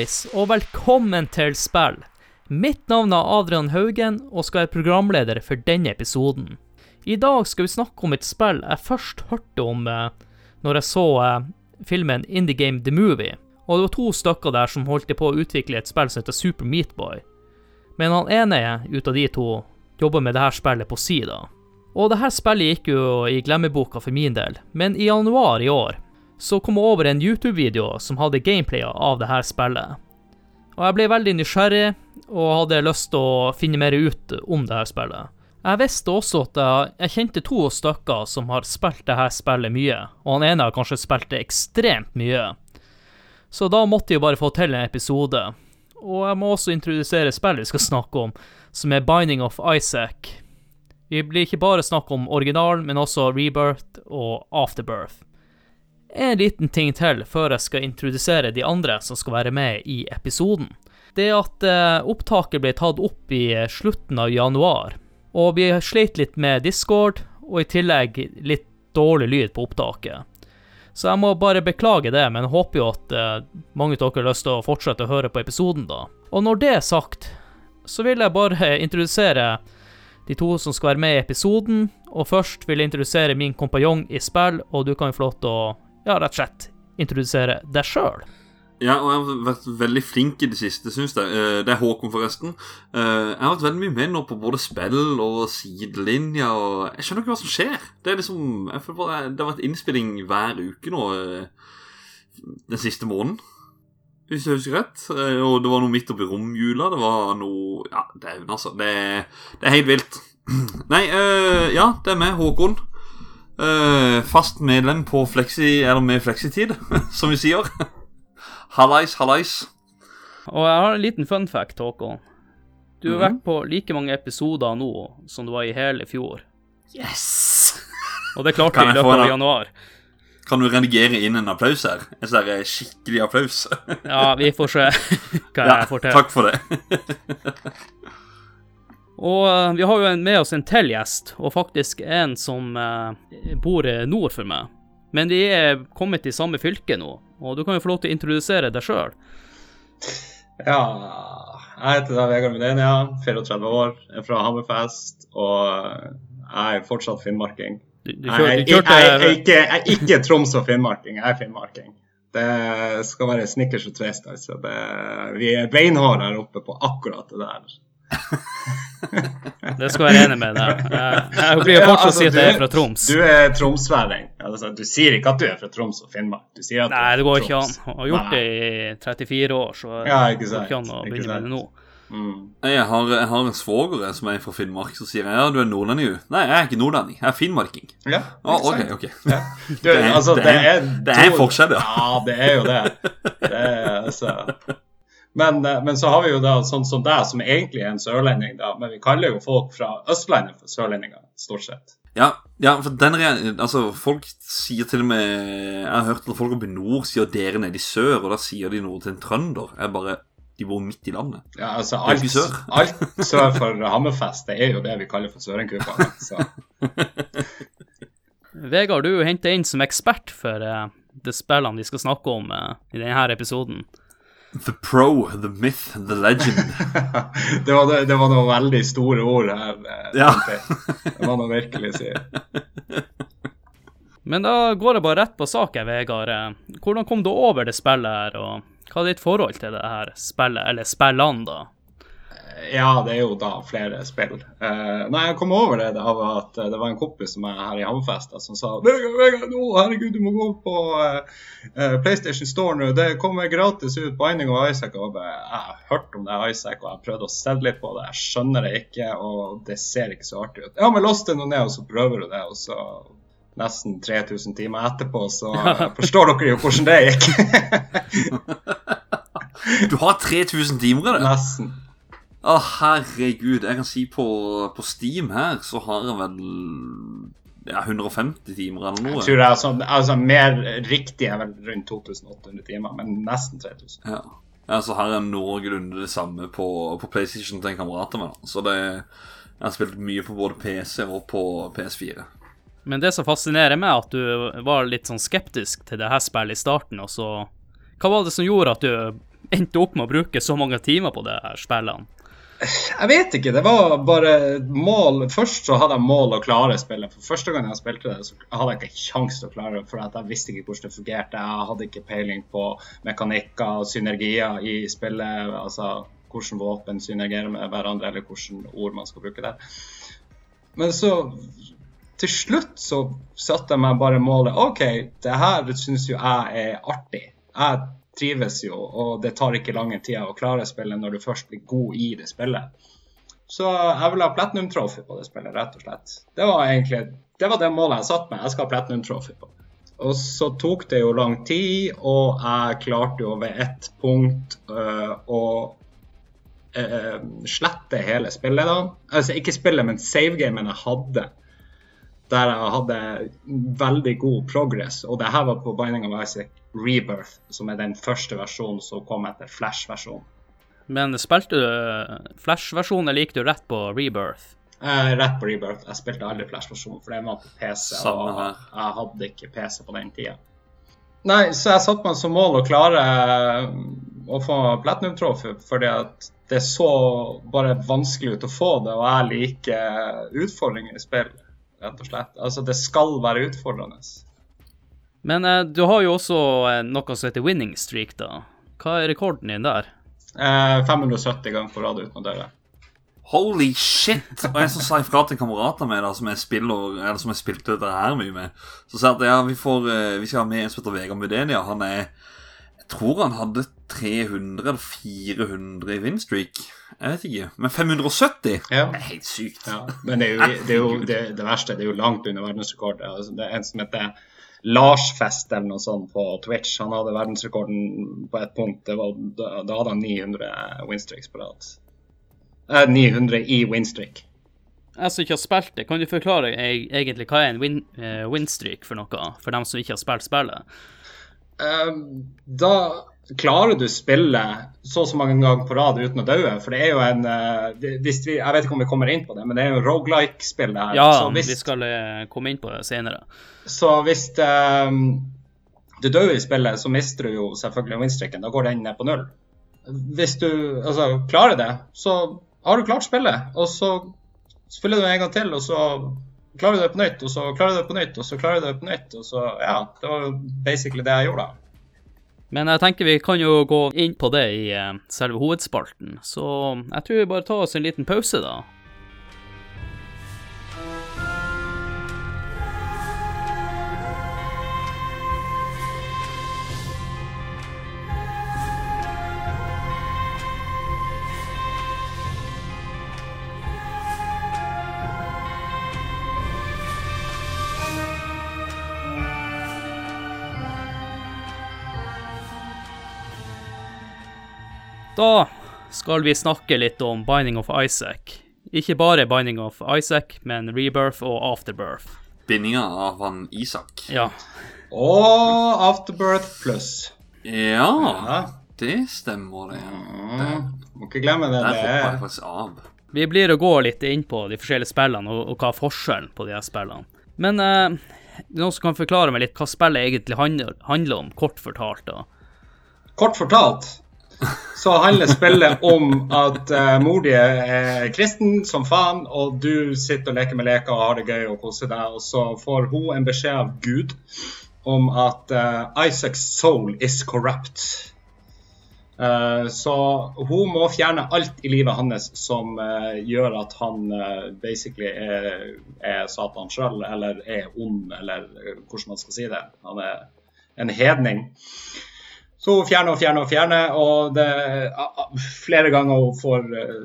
Hallais, og velkommen til spill. Mitt navn er Adrian Haugen, og skal være programleder for denne episoden. I dag skal vi snakke om et spill jeg først hørte om eh, når jeg så eh, filmen Indie Game The Movie. Og det var to stykker der som holdt på å utvikle et spill som heter Super Meatboy. Men han ene ut av de to jobber med dette spillet på si, da. Og dette spillet gikk jo i glemmeboka for min del, men i januar i år så kom jeg over en YouTube-video som hadde gameplay av dette spillet. Og jeg ble veldig nysgjerrig og hadde lyst til å finne mer ut om dette spillet. Jeg visste også at jeg, jeg kjente to stykker som har spilt dette spillet mye, og han ene har kanskje spilt det ekstremt mye. Så da måtte jeg bare få til en episode. Og jeg må også introdusere spillet vi skal snakke om, som er Binding of Isaac. Vi blir ikke bare snakke om originalen, men også Rebirth og Afterbirth. En liten ting til før jeg skal introdusere de andre som skal være med i episoden. Det er at eh, opptaket ble tatt opp i slutten av januar, og vi sleit litt med Discord, og i tillegg litt dårlig lyd på opptaket. Så jeg må bare beklage det, men håper jo at eh, mange av dere har lyst til å fortsette å høre på episoden, da. Og når det er sagt, så vil jeg bare introdusere de to som skal være med i episoden. Og først vil jeg introdusere min kompanjong i spill, og du kan få lov til å ja, rett og slett introdusere deg sjøl. Ja, og jeg har vært veldig flink i det siste, syns jeg. Eh, det er Håkon, forresten. Eh, jeg har vært veldig mye med nå på både spill og sidelinja og jeg skjønner ikke hva som skjer. Det er liksom jeg føler bare, Det har vært innspilling hver uke nå eh, den siste måneden. Hvis jeg husker rett. Og det var noe midt oppi romjula. Det var noe Ja, dæven, altså. Det, det, er helt vilt. Nei, ja, det er meg, Håkon. Uh, fast medlem på flexi, eller med fleksitid, som vi sier. hallais, hallais. Og jeg har en liten fun fact, Håkon. Du har mm. vært på like mange episoder nå som du var i hele fjor. Yes! Og det klarte vi i løpet av januar. Kan du redigere inn en applaus her? En sånn skikkelig applaus? ja, vi får se hva ja, jeg får til. Takk for det. Og uh, vi har jo med oss en til gjest, og faktisk en som uh, bor nord for meg. Men de er kommet i samme fylke nå, og du kan jo få lov til å introdusere deg sjøl. Ja, jeg heter da Vegard Medenia, 34 år, er fra Hammerfest, og jeg er fortsatt finnmarking. Du, du kjør, jeg, jeg, jeg, jeg, ikke, jeg er ikke Troms og finnmarking, jeg er finnmarking. Det skal være snickers og tvist, altså. Det, vi er beinharde her oppe på akkurat det der. Det skal jeg være enig med deg. Jeg, jeg blir jo fortsatt ja, altså, si at jeg er fra Troms. Du er tromsværing. Altså, du sier ikke at du er fra Troms og Finnmark. Du sier at Nei, det går ikke an. Jeg har gjort Nei. det i 34 år, så ja, ikke sant, det går ikke an å begynne med det nå. Mm. Jeg, har, jeg, har, en svoger som er fra Finnmark, som sier ja, du er nordlending. Nei, jeg er ikke nordlending, jeg er finnmarking. Ja, ah, ok, ok. Ja. Du, det, er, altså, det, er, det er en forskjell, ja. Ja, det er jo det. det er, altså, men, eh, men, så har vi jo da sånn som deg, som egentlig er en sørlending, da. Men vi kaller jo folk fra Østlandet for sørlendinger, stort sett. Ja, ja for den altså, folk sier til og med Jeg har hørt at folk oppe i nord sier dere nede i sør, og da sier de noe til en trønder. Jeg bare De bor midt i landet. Ja, altså alt, sør. alt sør for Hammerfest, det er jo det vi kaller for sørenkupene. Vegard, du er henta inn som ekspert for uh, de spillene vi skal snakke om uh, i denne episoden. The pro, the myth, the legend. det, var, det, det, var noen veldig store ord her. Eh, ja. Det var noe virkelig å si. Men da går jeg bare rett på sak, Vegard. Hvordan kom du over det spillet her, og hva er ditt forhold til det her spillet, eller spillene, da? Ja, det er jo da flere spill. Uh, nei, jeg kom over det av at det var en kompis som er her i Hammerfest som sa Vegard, Vegard, nå, herregud, du må gå på uh, PlayStation Store nå. Det kommer gratis ut Binding of Isaac. Og jeg, har hørt om det Isaac, og jeg prøvde å se litt på det. Jeg skjønner det ikke, og det ser ikke så artig ut. Ja, men last nå ned, og så prøver du det, og så nesten 3000 timer etterpå, så forstår dere jo hvordan det gikk. du har 3000 timer i det? Nesten. Å, herregud. Jeg kan si på, på, Steam her så har jeg vel ja, 150 timer eller noe. Jeg tror det er sånn, altså Mer riktig er vel rundt 2800 timer, men nesten 3000. Ja. ja så har jeg noenlunde det samme på, på PlayStation til en kamerat av meg. Så det, jeg har spilt mye på både PC og på PS4. Men det som fascinerer meg, er at du var litt sånn skeptisk til det her spillet i starten, og så Hva var det som gjorde at du endte opp med å bruke så mange timer på det her spillene? Jeg vet ikke. Det var bare mål Først så hadde jeg mål å klare spillet. For første gang jeg spilte det, så hadde jeg ikke kjangs til å klare det, for jeg visste ikke hvordan det fungerte. Jeg hadde ikke peiling på mekanikker, og synergier i spillet. altså hvordan våpen synergerer med hverandre, eller hvilke ord man skal bruke der. Men så til slutt så satte jeg meg bare målet OK, det her syns jo jeg er artig. Jeg trives jo, og det tar ikke lange tida å klare spillet når du først blir god i det spillet. Så jeg vil ha Platinum Trophy på det spillet, rett og slett. Det var egentlig det, var det målet jeg satte meg. Jeg skal ha Platinum Trophy på. Og så tok det jo lang tid, og jeg klarte jo ved ett punkt øh, å øh, slette hele spillet, da. Altså ikke spillet, men savegamen jeg hadde. Der jeg hadde veldig god progress. Og det her var på Binding of Isaac Rebirth, som er den første versjonen som kom etter Flash-versjonen. Men spilte du Flash-versjonen, eller gikk du rett på Rebirth? Eh, rett på Rebirth. Jeg spilte aldri Flash-versjonen, for den var på PC, Samme og her. jeg hadde ikke PC på den tida. Nei, så jeg satte meg som mål å klare eh, å få platinum-trofé, fordi at det så bare vanskelig ut å få det, og jeg liker utfordringer i spill, rett og slett. Altså, det skal være utfordrende. Men eh, du har jo også eh, noe som heter winning streak, da. Hva er rekorden din der? Eh, 570 ganger på rad uten å dø. Holy shit! Og jeg som sa ifra til kamerater med da, som jeg spiller Eller som jeg spilte dette her mye med, så sa jeg at ja, vi, får, eh, vi skal ha med en som heter Vegard Mudenia. Han er Jeg tror han hadde 300 eller 400 i winstreak. Jeg vet ikke. Men 570? Ja. Det er helt sykt. Ja, men det er jo det, er jo, det, det verste. Det er jo langt under verdensrekord. Altså, det er en som heter Larsfest eller noe sånt på Twitch. Han hadde verdensrekorden på et punkt. Det var, da, da hadde han 900 winstreaks på rad. Eh, 900 i winstreak. Jeg som ikke har spilt det, kan du forklare egentlig hva er en win, eh, winstreak for noe, for dem som ikke har spilt spillet? Eh, da klarer du spillet så og så mange ganger på rad uten å daue. For det er jo en eh, hvis vi, Jeg vet ikke om vi kommer inn på det, men det er jo rogelike-spill. det her. Ja, så hvis, vi skal eh, komme inn på det senere. Så hvis um, du dør i spillet, så mister du jo selvfølgelig winstreaken. Da går den ned på null. Hvis du altså, klarer det, så har du klart spillet. Og så spiller du en gang til, og så klarer du det på nytt, og så klarer du det på nytt, og så klarer du det på nytt. Og så, ja, det var basically det jeg gjorde da. Men jeg tenker vi kan jo gå inn på det i eh, selve hovedspalten, så jeg tror vi bare tar oss en liten pause, da. Da skal vi snakke litt om Binding of Isaac. Ikke bare Binding of Isaac, men Rebirth og Afterbirth. Bindinga av han Isak. Ja, Og Afterbirth pluss. Ja, Ja. det stemmer, det. Mm, må ikke glemme det. Der det hoppa jeg faktisk av. vi blir å gå litt inn på de forskjellige spillene, og, og hva er forskjellen på de her spillene. Men eh, det noen som kan forklare meg litt hva spillet egentlig handler, handler om, kort fortalt, da. Kort fortalt så handler spillet om at uh, mor di er kristen som faen, og du sitter og leker med leker og har det gøy og koser deg, og så får hun en beskjed av Gud om at uh, Isaacs soul is corrupt. Uh, så hun må fjerne alt i livet hans som gjør at han basically er, er Satan sjøl, eller er ond, eller hvordan man skal si det. Han er en hedning. Så hun fjerner og fjerner og fjerner, og det, flere ganger hun får eh,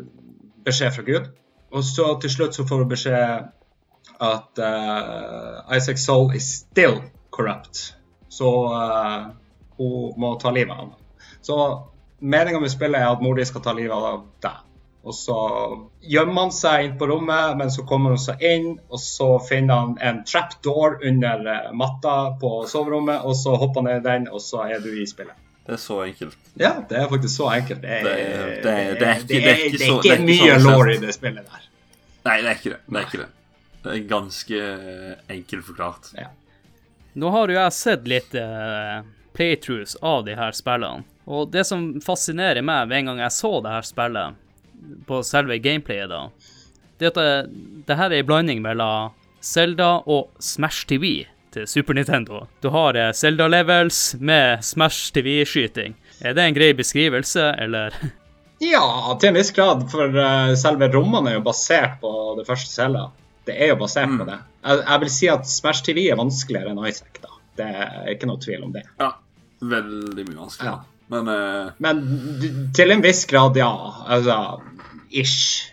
beskjed fra Gud. Og så til slutt så får hun beskjed at uh, Isaac Soul is still corrupt. Så uh, hun må ta livet av ham. Så meninga med spillet er at mor di skal ta livet av deg. Og så gjemmer han seg inn på rommet, men så kommer hun seg inn, og så finner han en trapdoor under eh, matta på soverommet, og så hopper han ned i den, og så er du i spillet. Det er så enkelt. Ja, det er faktisk så enkelt. Det er, Det det det ikke- mye så law i det spillet der. Nei, det er ikke det. Det er ikke det. Det er ganske eh, enkelt forklart. Nå har jo jeg sett litt uh, playthroughs av de her spillene, Og det som fascinerer meg ved en gang jeg så det her spillet, på selve gameplayet, da, det er at det, det her er en blanding mellom Zelda og Smash TV til Super Nintendo. Du har eh, Zelda levels med Smash TV-skyting. Er det en grei beskrivelse, eller? Ja, til en viss grad, for uh, selve rommene er jo basert på det første Zelda. Det er jo basert Mm. på det. Jeg, jeg vil si at Smash TV er vanskeligere enn Isaac, da. Det er ikke noe tvil om det. Ja, veldig mye vanskelig. Ja. Men uh... Men til en viss grad, ja. Altså ish.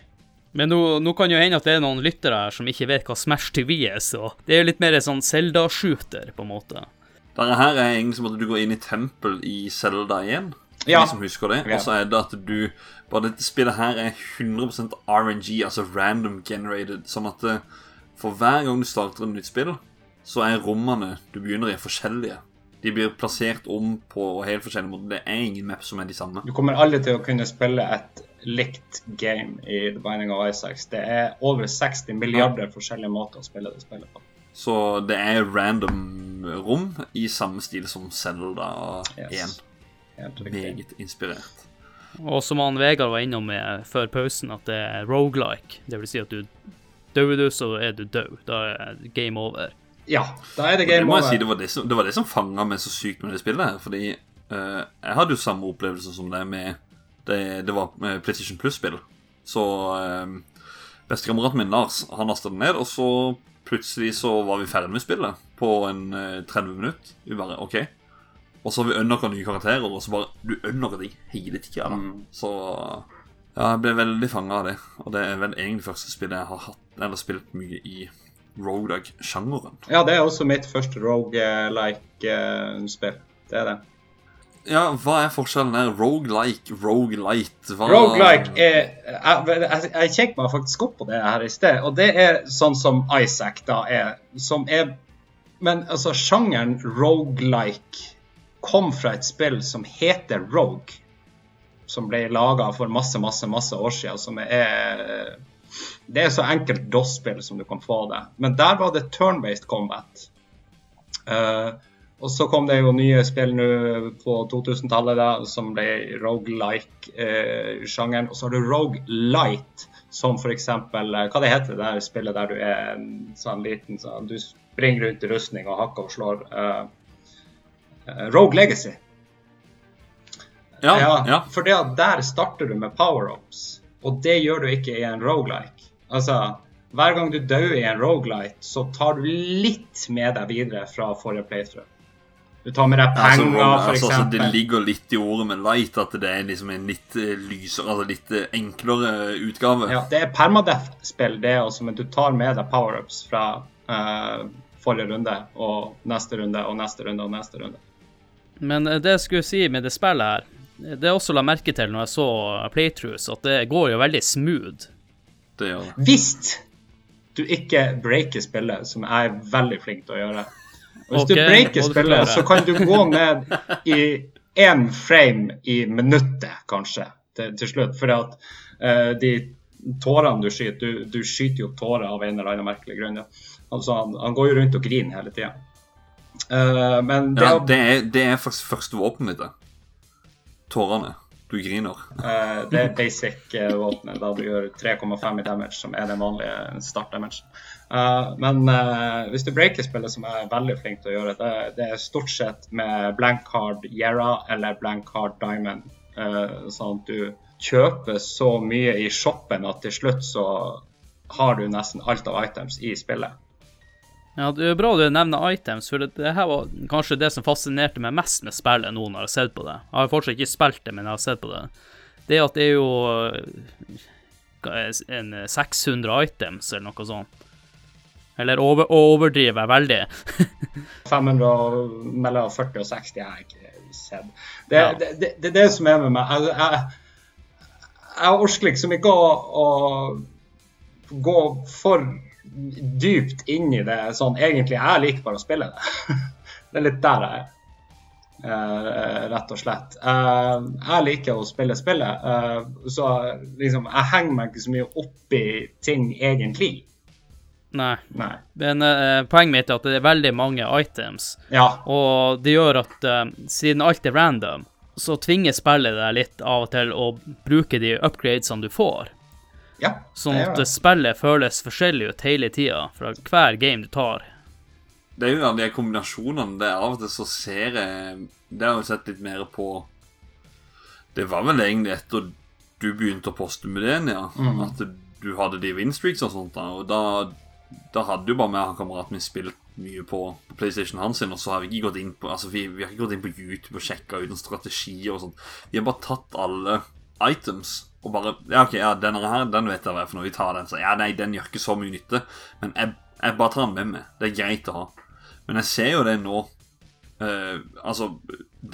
Men nå, nå kan jo hende at det er noen lyttere her som ikke vet hva Smash TV er, så det er jo litt mer en sånn Zelda-shooter, på en måte. Dette her er egentlig som at du går inn i tempel i Zelda 1. Ja. som husker det. Og så er det at du Bare dette spillet her er 100% RNG, altså random generated. Sånn at eh, for hver gang du starter et nytt spill, så er rommene du begynner i, forskjellige. De blir plassert om på helt forskjellige måter. Det er ingen map som er de samme. Du kommer aldri til å kunne spille et likt game i The Binding of Isaacs. Det er over 60 milliarder forskjellige måter å spille det spillet på. Så det er random rom i samme stil som Zelda 1. Yes. Helt. Meget inspirert. Og som han Vegard var innom med før pausen, at det er rogelike. Det vil si at du dør du, så er du død. Da er game over. Ja, da er det Det game må jeg si, over. det var det som, det var det som fanga meg så sykt med det spillet. Fordi uh, jeg hadde jo samme opplevelse som det med Det, det var PlayStation Plus-spill. Så eh, bestekameraten min Lars han lasta den ned, og så plutselig så var vi ferdig med spillet på en eh, 30 minutter. Vi bare OK. Og så har vi unlocka nye karakterer, og så bare Du unlocker de hele tida. Mm. Så ja, jeg ble veldig fanga av det. Og det er vel egentlig første spillet jeg har hatt Eller spilt mye i roguelike-sjangeren. Ja, det er også mitt første rogue-like-spill. Det er det. Ja, hva er forskjellen der? Roguelike, roguelite hva... Roguelike er Jeg, jeg, jeg kjekk meg faktisk opp på det her i sted, og det er sånn som Isaac da er. Som er Men altså, sjangeren roguelike kom fra et spill som heter Rogue. Som ble laga for masse, masse, masse år siden. Som er Det er så enkelt DOS-spill som du kan få det. Men der var det turn-based combat. Eh, og så kom det jo nye spill nå på 2000-tallet som ble roguelike-sjangeren. og så har du roguelite, som for eksempel eh, Hva det heter det der spillet der du er en sånn liten sånn Du springer rundt i rustning og hakker og slår. eh, eh, Rogue Legacy. Ja, ja. For det at der starter du med power-ups, og det gjør du ikke i en roguelike. Altså, hver gang du dør i en roguelite, så tar du litt med deg videre fra forrige playthrough. Du tar med deg Ja, altså, penger, for altså, altså, det ligger litt i ordet med light at det er liksom en litt eh, lysere, altså litt eh, enklere utgave. Ja, det er permadeath-spill, det også, men du tar med deg power-ups fra uh, forrige runde og neste runde og neste runde og neste runde. Men eh, det jeg skulle si med det spillet her, det jeg også la merke til når jeg så playthroughs, at det går jo veldig smooth. Det gjør det. Hvis du ikke breaker spillet, som jeg er veldig flink til å gjøre Hvis du Ok, breaker spillet, så kan du gå ned i én frame i minuttet, kanskje, til, til slutt. For at uh, de tårene du skyter du, du skyter jo tårer av en eller annen merkelig grunn. Ja. Altså, han, han går jo rundt og griner hele tida. men det, Ja, det er, det er faktisk første våpenet mitt. det. Tårene. Du griner. uh, det er basic eh, våpenet, da du gjør 3,5 i damage, som er den vanlige start Eh, men uh, hvis du breaker spillet, som er veldig flink til å gjøre, det, det er stort sett med blank card Yera eller blank card Diamond. Uh, sånn at du kjøper så mye i shoppen at til slutt så har du nesten alt av items i spillet. Ja, Det er bra du nevner items, for det, det her var kanskje det som fascinerte meg mest med spillet nå når jeg har sett på det. Jeg har fortsatt ikke spilt det, men jeg har sett på det. Det at det er jo en 600 items eller noe sånt. Eller over, overdrive veldig. 500 og mellom 40 og 60 jeg har jeg ikke sett. Det, Ja. det, det, det er det som er med meg. Jeg, jeg, jeg orker liksom ikke å, å gå for dypt inn i det sånn egentlig. Jeg liker bare å spille det. Det er litt der jeg er. Eh, rett og slett. Eh, jeg liker å spille spillet, eh, så liksom jeg henger meg ikke så mye opp i ting egentlig. Nei. Nei. Men uh, poenget mitt er at det er veldig mange items, Ja. og det gjør at uh, siden alt er random, så tvinger spillet deg litt av og til å bruke de upgradesene du får. Ja, Sånn at det. spillet føles forskjellig ut hele tida, fra hver game du tar. Det er jo de kombinasjonene det Av og til så ser jeg Det har jeg sett litt mer på Det var vel egentlig etter du begynte å poste med det, ja. At du hadde de winstreaks og sånt. da Og da, da hadde jo bare meg og han kameraten min spilt mye på, på PlayStation hans og så har vi ikke gått inn på Altså vi, vi har ikke gått inn på YouTube og sjekka ut en strategi og sånt. Vi har bare tatt alle items og bare Ja, OK, ja, denne her, den vet jeg hva er for noe. Vi tar den. Så ja, nei, den gjør ikke så mye nytte. Men jeg, jeg bare tar den med meg. Det er greit å ha. Men jeg ser jo det nå. Uh, altså,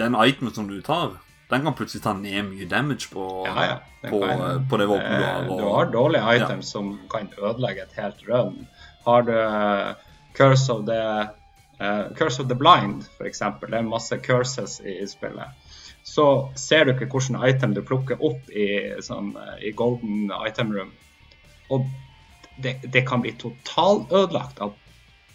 den itemen som du tar, den kan plutselig ta ned mye damage på, Ja, ja. på, eh, på det våpenet du har. Eh, og- Du har dårlige items som kan ødelegge et helt run. Har du eh, Curse of the uh, Curse of the Blind, eksempel. Det er masse curses i, i spillet. Så ser du ikke hvilken item du plukker opp i, sånn, eh, i golden item room. Og det, det kan bli totalødelagt av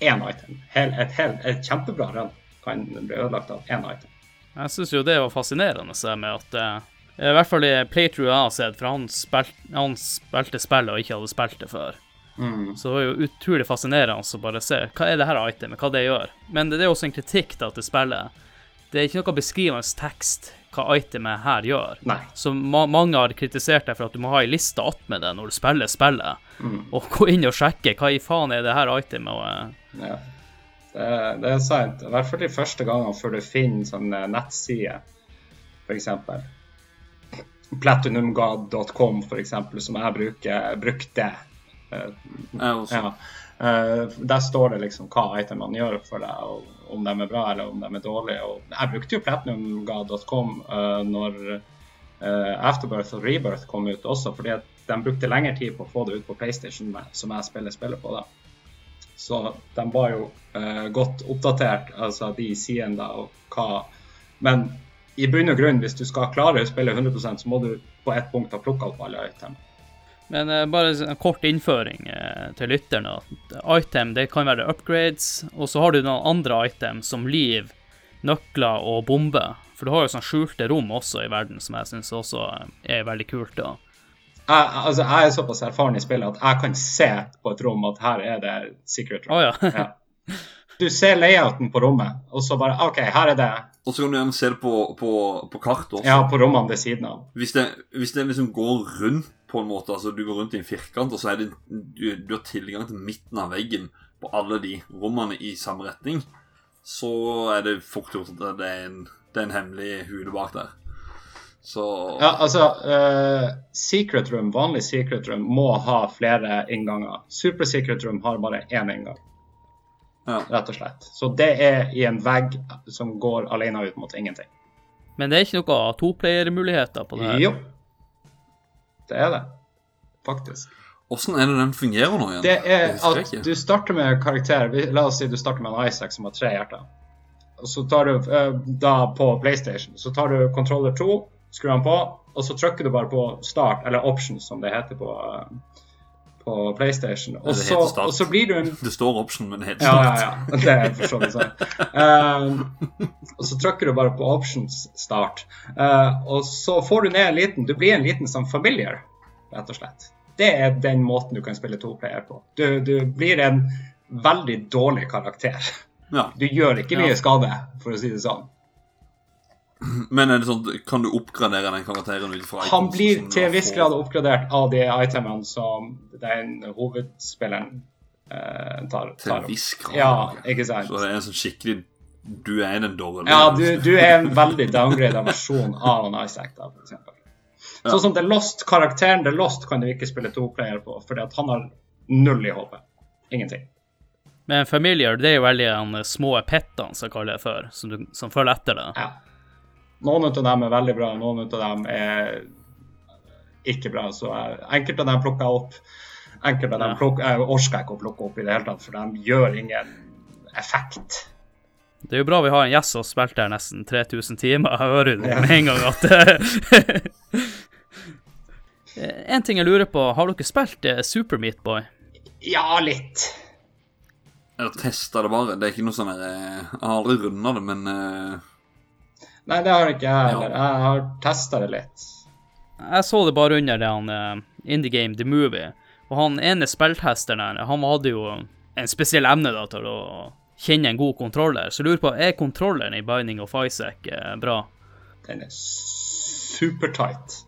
én item. Hel, et, hel, et kjempebra run kan bli ødelagt av én item. Jeg syns jo det var fascinerende med at eh, I hvert fall i playthrough jeg har sett, for han, spil, han spilte spillet og ikke hadde spilt det før. Så det var jo utrolig fascinerende å bare se hva er det her itemet, hva det gjør. Men det er også en kritikk da til spillet. Det er ikke noe beskrivende tekst hva itemet her gjør. Nei. Så ma mange har kritisert deg for at du må ha ei liste attmed det når du spiller spillet, og gå inn og sjekke hva i faen er det her itemet. Og, eh, Ja. Det, det er sant. I hvert fall de første gangene før du finner sånne nettsider, f.eks. Platinumgod.com, f.eks., som jeg bruker, brukte. Eh, ja. Eh, der står det liksom hva itemene gjør for deg, og om de er bra eller om de er dårlige. Og jeg brukte jo platinumga.com uh, når eh, Afterbirth og Rebirth kom ut også, fordi at de brukte lengre tid på å få det ut på PlayStation, som jeg spiller spillet på da. Så de var jo eh, godt oppdatert, altså de sidene da, og hva Men i bunn og grunn, hvis du skal klare å spille 100% så må du på ett punkt ha plukka opp alle item. Men uh, bare en kort innføring uh, til lytterne. Item det kan være upgrades, og så har du noen andre item som liv, nøkler og bomber. For du har jo sånn skjulte rom også i verden, som jeg syns også eh, er veldig kult. da. Jeg, altså, jeg er såpass erfaren i spillet at jeg kan se på et rom at her er det secret room. Oh, ja. Ja. Du ser layouten på rommet, og så bare OK, her er det Og så kan du gjerne se det på, på, på kartet også. ja, på rommene ved siden av. Hvis, det, hvis det liksom går rundt på en måte, altså du går rundt i en firkant, og så er det, du, du har tilgang til midten av veggen på alle de rommene i samme retning, så er det fort gjort at det er en, det er en hemmelig hule bak der. Så Ja, altså uh, Secret room, vanlig secret room må ha flere innganger. Super secret room har bare én inngang, ja. rett og slett. Så det er i en vegg som går alene ut mot ingenting. Men det er ikke noe toplayermuligheter på det her. Jo. Det er det. Faktisk. Åssen er det den fungerer nå igjen? Det er at du starter med karakter La oss si du starter med en Isaac som har tre hjerter. Og så tar du eh, da på PlayStation Så tar du controller 2, skrur den på, og så trykker du bare på start, eller options som det heter på, eh, på PlayStation. Og så, blir du en Det står option, men det heter ja, ja, ja. Det er for så vidt sant. Um, og så trykker du bare på options start. Uh, og så får du ned en liten Du blir en liten som familiar, rett og slett. Det er den måten du kan spille toplayer på. Du, du blir en veldig dårlig karakter. Ja. Du gjør ikke mye skade, for å si det sånn. Men er det sånn, kan du oppgradere den karakteren ut fra Han blir til en viss grad oppgradert av de itemene som den hovedspilleren eh, tar, Til en viss grad. Ja, ikke sant. Så det er en sånn skikkelig Du er den dårlige. Ja, du, du er en veldig downgrada versjon av en Isaac, da, for eksempel. Sånn som The Lost, karakteren The Lost kan du ikke spille to player på, fordi at han har null i håpet. Ingenting. Men familiar, det er jo veldig de små pettene, som jeg kaller det for, som, du, som følger etter det. Ja. Noen av dem er veldig bra, noen av dem er ikke bra. Så enkelte av dem plukker jeg opp. Enkelte av dem plukker, jeg orker jeg ikke å plukke opp i det hele tatt, for de gjør ingen effekt. Det er jo bra vi har en gjest som har spilt her nesten 3000 timer. Jeg hører jo med en gang at En ting jeg lurer på, har dere spilt eh, Super Meat Boy? Ja, litt. Jeg har testa det bare. Det er ikke noe sånn der, eh, Jeg har aldri runda det, men eh, Nei, det har ikke jeg heller. Jeg har testa det litt. Jeg så det bare under det han uh, Indie Game The Movie, og han ene spilltesteren her, han hadde jo en spesiell evne da til å kjenne en god kontroller. Så jeg lurer på, er kontrolleren i Binding of Isaac uh, bra? Den er supertight.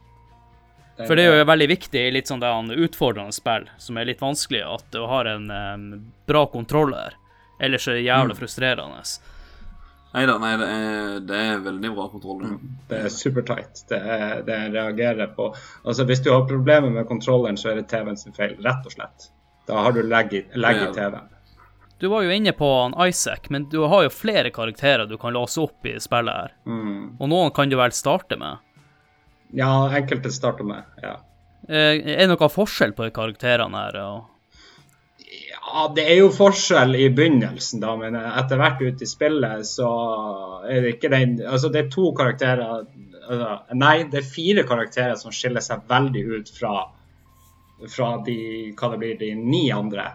Den For det er jo veldig viktig i litt sånn det han utfordrende spill, som er litt vanskelig, at du har en um, bra kontroller. Ellers er det jævlig frustrerende. Neida, nei, det er, det er veldig bra kontroll. Det er supertight. Det, er, det reagerer på Altså, hvis du har problemer med kontrolleren, så er det TV-en sin feil, rett og slett. Da har du legg i, legg i TV-en. Du var jo inne på han Isaac, men du har jo flere karakterer du kan låse opp i spillet her. Mm. Og noen kan du vel starte med. Ja, enkelte starter med, ja. Eh, Er det noen forskjell på karakterene her? og- Ja, det er jo forskjell i begynnelsen, da, men etter hvert ute i spillet så er det ikke den Altså, det er to karakterer altså, Nei, det er fire karakterer som skiller seg veldig ut fra, fra de hva det blir, de ni andre.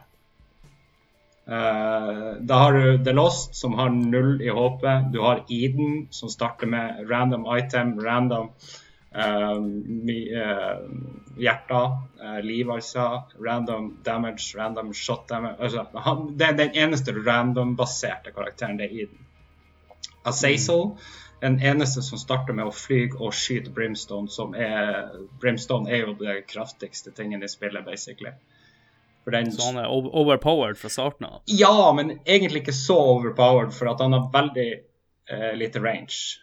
Eh, da har du The Lost, som har null i HP. Du har Eden, som starter med random item, random eh, eh, hjerter, eh, liv altså, random damage, random shot damage. Altså, han, det er den eneste random-baserte karakteren, det er i den. Azazel, den eneste som starter med å fly og skyte Brimstone, som er Brimstone er jo det kraftigste tingen i spillet, basically. Den, Så han er overpowered fra starten av. ja, men egentlig ikke så overpowered, for at han har veldig eh, lite range.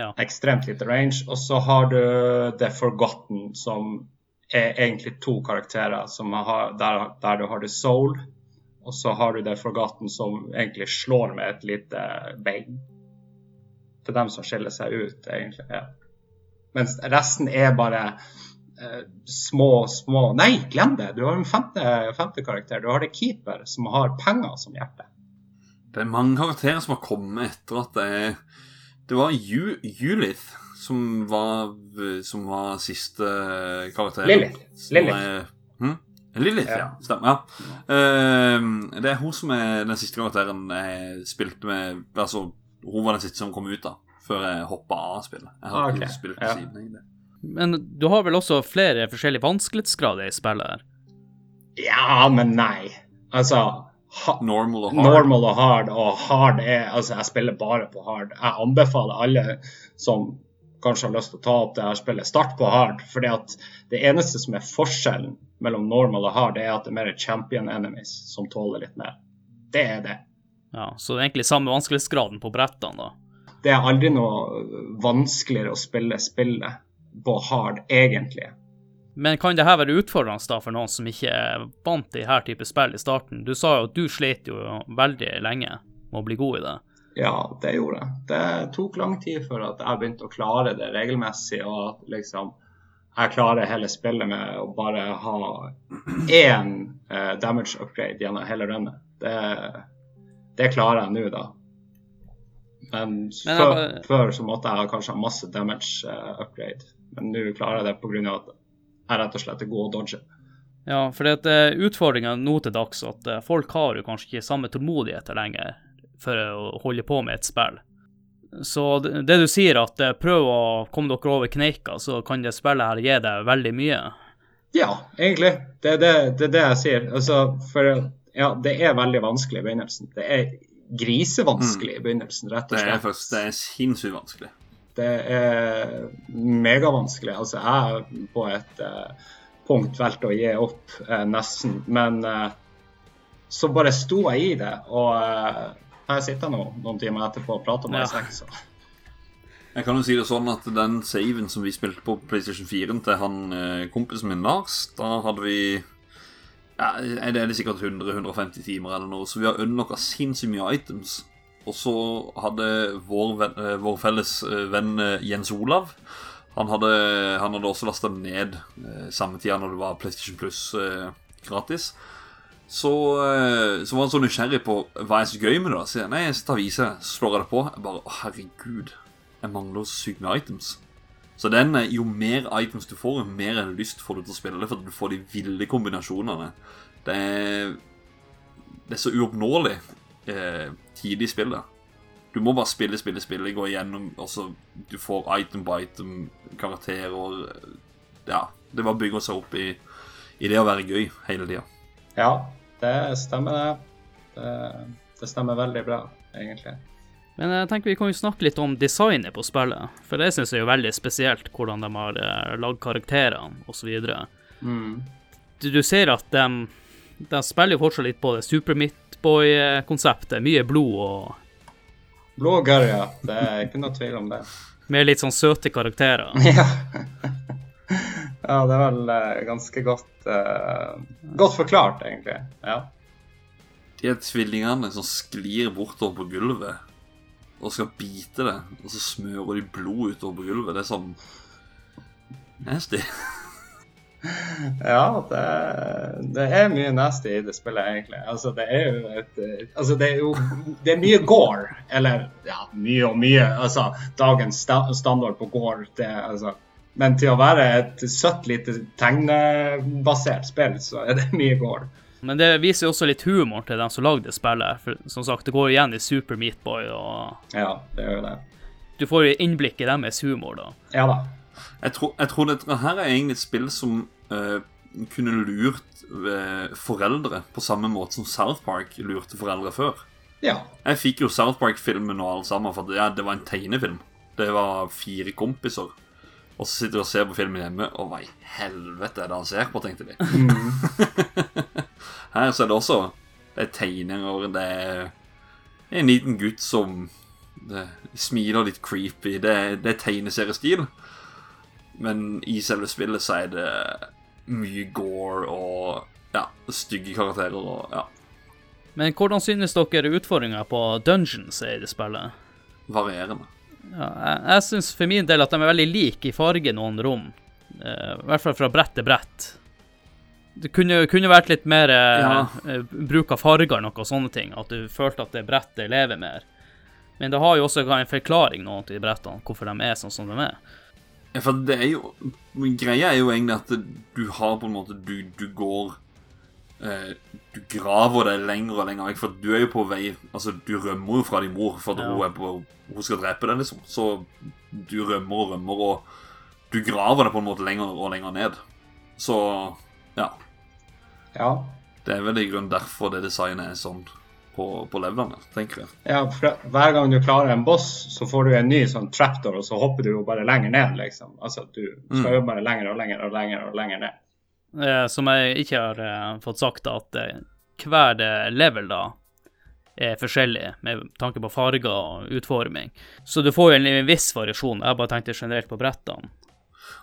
Ja. Ekstremt lite range. Og så har du The Forgotten, som er egentlig to karakterer, som har, der, der du har The Soul, og så har du The Forgotten, som egentlig slår med et lite bein. Det er dem som skiller seg ut, egentlig. ja. Mens resten er bare eh, små, små Nei, glem det! Du har en femte, femte karakter. Du har The Keeper, som har penger som hjerte. Det er mange karakterer som har kommet etter at det er Det var Ju, Julith som var, som var siste karakter. Lilith. Lilith. er- Hm? Lilith, ja. Ja. Stemmer. ja. Uh, det er hun som er den siste karakteren jeg spilte med Altså, hun var den siste som kom ut, da. Før jeg hoppa av spillet. Jeg har okay. ikke spilt Ja. siden. egentlig. Men du har vel også flere forskjellige vanskelighetsgrader i spillet her? Ja, men nei. Altså Normal og hard. Normal og hard, og hard er Altså, jeg spiller bare på hard. Jeg anbefaler alle som kanskje har lyst til å ta opp det her spillet, start på hard. fordi at det eneste som er forskjellen mellom normal og hard, det er at det er mer champion enemies som tåler litt mer. Det er det. Ja, Så det er egentlig samme vanskelighetsgraden på brettene, da. Det er aldri noe vanskeligere å spille spillet på hard, egentlig. Men kan det her være utfordrende da for noen som ikke er vant til her type spill i starten? Du sa jo at du slet jo veldig lenge med å bli god i det. Ja, det gjorde jeg. Det tok lang tid før at jeg begynte å klare det regelmessig, og at liksom jeg klarer hele spillet med å bare ha én eh, damage upgrade gjennom hele runnet. Det, det klarer jeg nå, da. Men, Men før, bare- før så måtte jeg kanskje ha masse damage eh, upgrade. Men nå klarer jeg det pga. at jeg rett og slett å gå og dodge. Ja, for det er utfordringa nå til dags at eh, folk har jo kanskje ikke samme tålmodighet lenger for å holde på med et spill. Så det, du sier, at eh, prøv å komme dere over kneika, så kan det spillet her gi deg veldig mye. Ja, egentlig. Det er det, det, er det jeg sier. Altså, for ja, det er veldig vanskelig i begynnelsen. Det er grisevanskelig i begynnelsen, rett og slett. Det er faktisk det er sinnssykt vanskelig. Det er megavanskelig. Altså, jeg er på et eh, punkt valgte å gi opp eh, nesten, men eh, så bare sto jeg i det, og her sitter jeg nå noen timer etterpå og prater med Ja. Isaac, Jeg kan jo si det sånn at den saven som vi spilte på PlayStation 4 til han kompisen min Lars, da hadde vi ja, det er det sikkert 100-150 timer eller noe, så vi har unlocka sinnssykt mye items. Og så hadde vår, venn, eh, vår felles eh, venn eh, Jens Olav Han hadde, han hadde også lasta ned eh, samme tida når det var PlayStation Plus gratis. Så, så var han så nysgjerrig på hva er så gøy med det. Så nei, jeg tar vise. Så slår jeg det på. Jeg bare herregud. Jeg mangler så sykt med items. Så den, jo mer items du får, jo mer er det lyst får du til å spille det, for du får de ville kombinasjonene. Det er, det er så uoppnåelig eh, tidlig i spillet. Du må bare spille, spille, spille, gå igjennom, og så du får item by item, karakterer Ja, det bare bygger seg opp i, i det å være gøy hele tida. Ja, det stemmer, det. det. Det stemmer veldig bra, egentlig. Men jeg tenker vi kan jo snakke litt om designet på spillet, for det syns jeg er jo veldig spesielt, hvordan de har eh, lagd karakterene osv. Mm. Du, du ser at de, de spiller jo fortsatt litt på det Super Meatboy-konseptet. Mye blod og Blod og gørr, ja. Det er ikke noe tvil om det. med litt sånn søte karakterer. Ja. ja, det er vel eh, ganske godt uh, Godt forklart, egentlig. Ja. De er tvillingene som sklir bortover på gulvet og skal bite det, og så smører de blod utover på gulvet. Det er sånn nasty. Ja, det, det er mye nasty i det spillet, egentlig. Altså, det er jo et eh, Altså, det er jo Det er mye gore. Eller ja, mye og mye. Altså, dagens sta standard på gore, det altså Men til å være et søtt, lite tegnebasert spill, så er det mye gore. Men det viser jo også litt humor til dem som lagde spillet. For som sagt, det går jo igjen i Super Meatboy, og Ja, det gjør jo det. du får jo innblikk i deres humor, da. Ja da. Jeg tror, jeg tror dette her er egentlig et spill som uh, kunne lurt uh, foreldre på samme måte som South Park lurte foreldre før. Ja. Jeg fikk jo South Park-filmen og alt sammen, for ja, det var en tegnefilm. Det var fire kompiser. Og så sitter de og ser på filmen hjemme, og hva i helvete er det han ser på, tenkte de. Her så er det også Det er tegninger, det er en liten gutt som det, smiler litt creepy. Det, det er tegneseriestil. Men i selve spillet så er det mye gore og ja, stygge karakterer og ja, Men hvordan synes dere utfordringa på dungeons er i det spillet? varierende. Ja, jeg jeg syns for min del at de er veldig like i farge noen rom. Uh, I hvert fall fra brett til brett. Det kunne, kunne vært litt mer uh, Ja. eh, bruk av farger og sånne ting. At du følte at det brettet lever mer. Men det har jo også en forklaring, noe til brettene, hvorfor de er sånn som de er. Ja, for det er jo Greia er jo egentlig at du har på en måte Du, du går eh, Du graver deg lenger og lenger vekk, for du er jo på vei Altså, du rømmer jo fra din mor for Ja. hun på Hun skal drepe deg, liksom. Så du rømmer og rømmer, og du graver deg på en måte lenger og lenger ned. Så ja. Ja. Det er vel i grunnen derfor det designet er sånn på, på levelene, tenker jeg. Ja, for hver gang du klarer en boss, så får du en ny sånn trapdoor, og så hopper du jo bare lenger ned, liksom. Altså, du skal jo bare lenger og lenger og lenger og lenger ned. Eh, som jeg ikke har eh, fått sagt, at eh, hver level da er forskjellig med tanke på farger og utforming. Så du får jo en viss variasjon. Jeg bare tenkte generelt på brettene.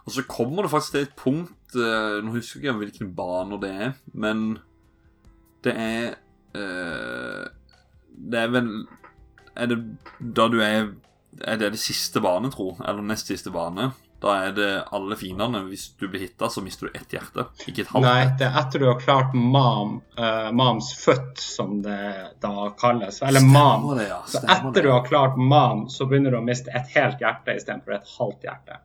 Og så kommer det faktisk til et punkt Nå husker jeg ikke hvilken bane det er, men det er Det er vel Er det da du er Er det det siste bane, tro? Eller nest siste bane? Da er det alle fiendene. Hvis du blir hitta, så mister du ett hjerte. Ikke et halvt. Nei, det er etter du har klart mam, uh, mams født, som det da kalles. Eller mam. Det, ja. Så etter det. du har klart mam, så begynner du å miste et helt hjerte istedenfor et halvt hjerte.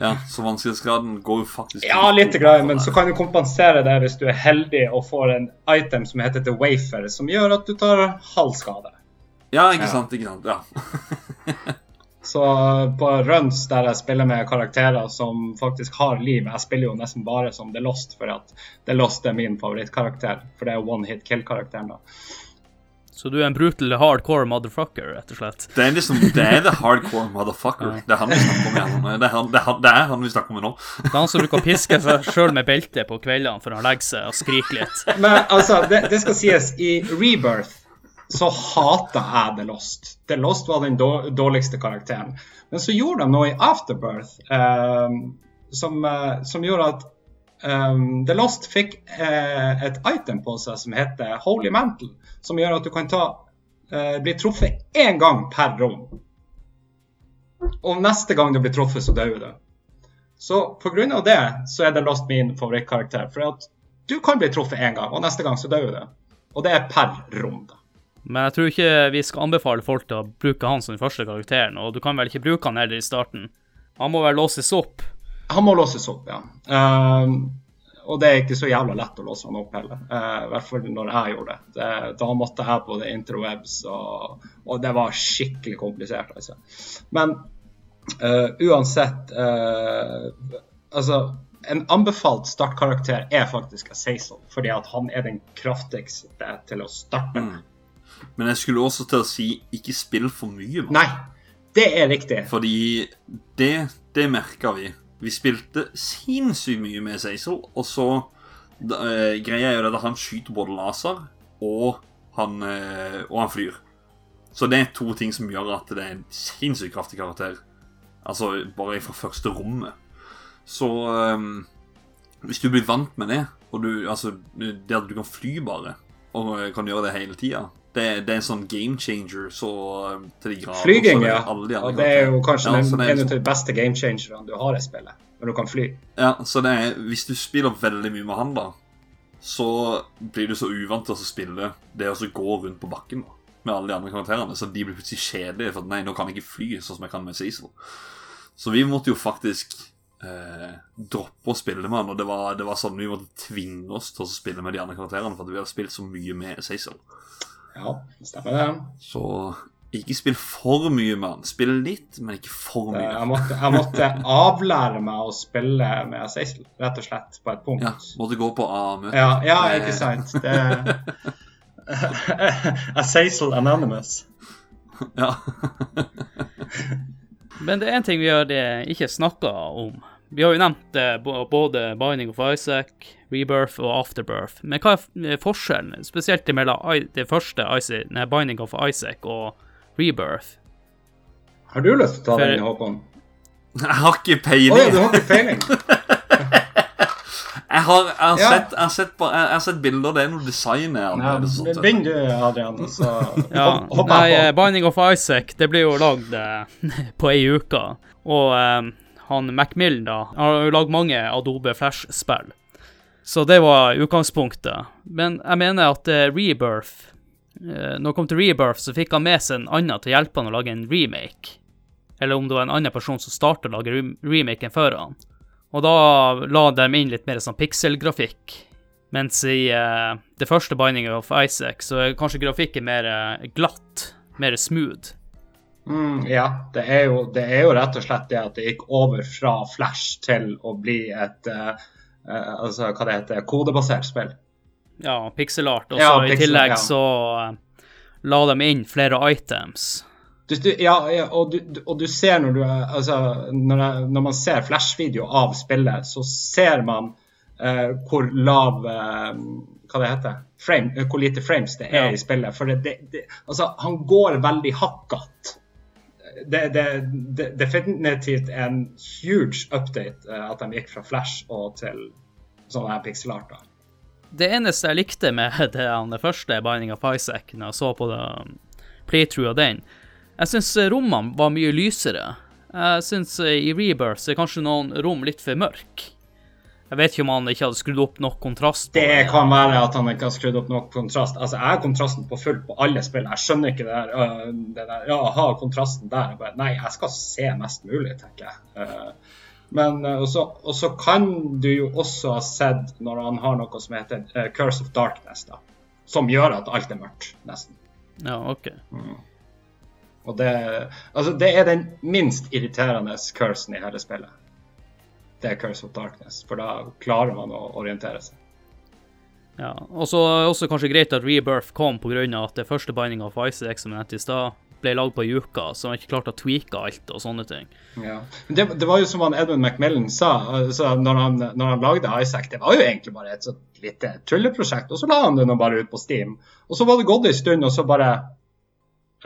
Ja, Så vanskelighetsgraden går jo faktisk Ja, litt, grann, men så kan du kompensere det hvis du er heldig og får en item som heter The Wafer, som gjør at du tar halv skade. Ja, ikke Ja. sant. ikke sant, ja. Så på runs der jeg spiller med karakterer som faktisk har liv Jeg spiller jo nesten bare som The Lost, for at The Lost er min favorittkarakter. For det er one hit kill-karakteren, da. Så du er en brutal hardcore motherfucker, rett og slett. Det er liksom, det er the hardcore motherfucker. Det er han vi snakker om igjen. Det er han, det er han, det er han vi snakker om nå. Det er han som bruker å piske seg sjøl med belte på kveldene for å legge seg og skrike litt. Men altså, det, det skal sies, i Rebirth så hata jeg The Lost. The Lost var den dårligste karakteren. Men så gjorde de noe i Afterbirth eh, som, eh, som gjorde at eh, The Lost fikk eh, et item på seg som heter Holy Mantle. Som gjør at du kan ta, eh, bli truffet én gang per rom. Og neste gang du blir truffet, så dør du. Så pga. det så er The Lost min favorittkarakter. For at du kan bli truffet én gang, og neste gang så dør du. Og det er per rom, da. Men jeg tror ikke vi skal anbefale folk til å bruke han som den første karakteren, og du kan vel ikke bruke han heller i starten. Han må vel låses opp. Han må låses opp, ja. Uh, og det er ikke så jævla lett å låse han opp heller. Uh, I hvert fall når jeg gjorde det. det. Da måtte jeg på det interwebs, og, og det var skikkelig komplisert. altså. Men uh, uansett uh, Altså, en anbefalt startkarakter er faktisk Asaisal, fordi at han er den kraftigste til å starte. Mm. Men jeg skulle også til å si ikke spill for mye. Man. Nei, det er riktig. Fordi det, det merker vi. Vi spilte sinnssykt mye med Azazel, og så da, eh, Greia er jo det at han skyter både laser og han, eh, og han flyr. Så det er to ting som gjør at det er en sinnssykt kraftig karakter. Altså bare fra første rommet. Så um, hvis du blir vant med det, og du, altså, det at du kan fly bare, og kan gjøre det hele tida det, det, er en sånn game changer så um, til de grader. Flyging, ja. de Og det er jo kanskje Ja, den, er en liksom- av de beste game changerne du har i spillet, når du kan fly. Ja, så det er, hvis du spiller veldig mye med han, da, så blir du så uvant til å spille det å gå rundt på bakken da, med alle de andre karakterene, så de blir plutselig kjedelige, for at nei, nå kan jeg ikke fly sånn som jeg kan med Cecil. Så vi måtte jo faktisk eh, droppe å spille med han, og det var, det var sånn vi måtte tvinge oss til å spille med de andre karakterene, for at vi hadde spilt så mye med Cecil. Ja, stemmer det. Så ikke spill for mye med han. Spill litt, men ikke for mye. Jeg måtte, jeg måtte avlære meg å spille med Azazel, rett og slett, på et punkt. Ja, måtte gå på A-møte. Ja, ja, ikke sant. Det Anonymous. Ja. Men det er en ting vi har ikke snakka om. Vi har jo nevnt eh, både Binding of Isaac, Rebirth og Afterbirth. Men hva er eh, forskjellen, spesielt mellom det første Isaac, nei, Binding of Isaac og Rebirth? Har du lyst til å ta For- den, Håkon? Jeg har ikke peiling. peiling. ja, du har ikke peiling? Jeg har, jeg har, Ja. sett, jeg har, sett, jeg har sett bilder, det er noe design her. Er sånt, Begynn du, Adrian, så Ja, hopp- nei, eh, på. Binding of Isaac det blir jo lagd på ei uke. Og eh, han Macmillan da, han har jo lagd mange Adobe Flash-spill. Så det var utgangspunktet. Men jeg mener at eh, Rebirth eh, Når det kom til Rebirth, så fikk han med seg en annen til å hjelpe han å lage en remake. Eller om det var en annen person som startet å lage remaken før han. Og da la de inn litt mer sånn pikselgrafikk. Mens i eh, det første Binding of Isaac så er kanskje grafikken mer glatt, mer smooth. Mm, ja, det er, jo, det er jo rett og slett det at det gikk over fra Flash til å bli et uh, altså, hva det heter, kodebasert spill. Ja, pixelart. Og så Ja, i pixel, tillegg ja. så eh, la de inn flere items. Du, du, ja, og, du, og du ser når du altså, når, jeg, når man ser Flash-video av spillet, så ser man hvor lav Hva det heter? Frame, hvor lite frames det er Ja. i spillet. For det, det, det, altså, han går veldig hakkete. Det, det, det, definitivt en huge update eh, at de gikk fra Flash og til sånne her pikselarter. Det eneste jeg likte med det, han, første Binding of Isaac, når jeg så på um, playthrough av den, jeg syns rommene var mye lysere. Jeg syns i Rebirth er kanskje noen rom litt for mørk. Jeg vet ikke om han ikke hadde skrudd opp nok kontrast. på Det kan være at han ikke har skrudd opp nok kontrast. Altså, Jeg har kontrasten på fullt på alle spill. Jeg skjønner ikke det der, øh, det der Ja, ha kontrasten der. Jeg bare, nei, jeg skal se mest mulig, tenker jeg. Eh, men øh, og så- Og så kan du jo også ha sett når han har noe som heter Curse of Darkness, da. Som gjør at alt er mørkt, nesten. Ja, OK. Og det, altså, det er den minst irriterende cursen i hele spillet. Det er Curse of Darkness, for da klarer man å orientere seg. Ja, og så er det også kanskje greit at Rebirth kom pga. at det første Binding of Isaac som jeg nevnte i stad, ble lagd på ei uke, så han ikke klarte å tweake alt og sånne ting. Ja. Det, det var jo som han Edmund Macmillan sa altså når, han, når han lagde Isaac, det var jo egentlig bare et sånt lite tulleprosjekt. Og så la han det nå bare ut på Steam. Og så var det gått ei stund, og så bare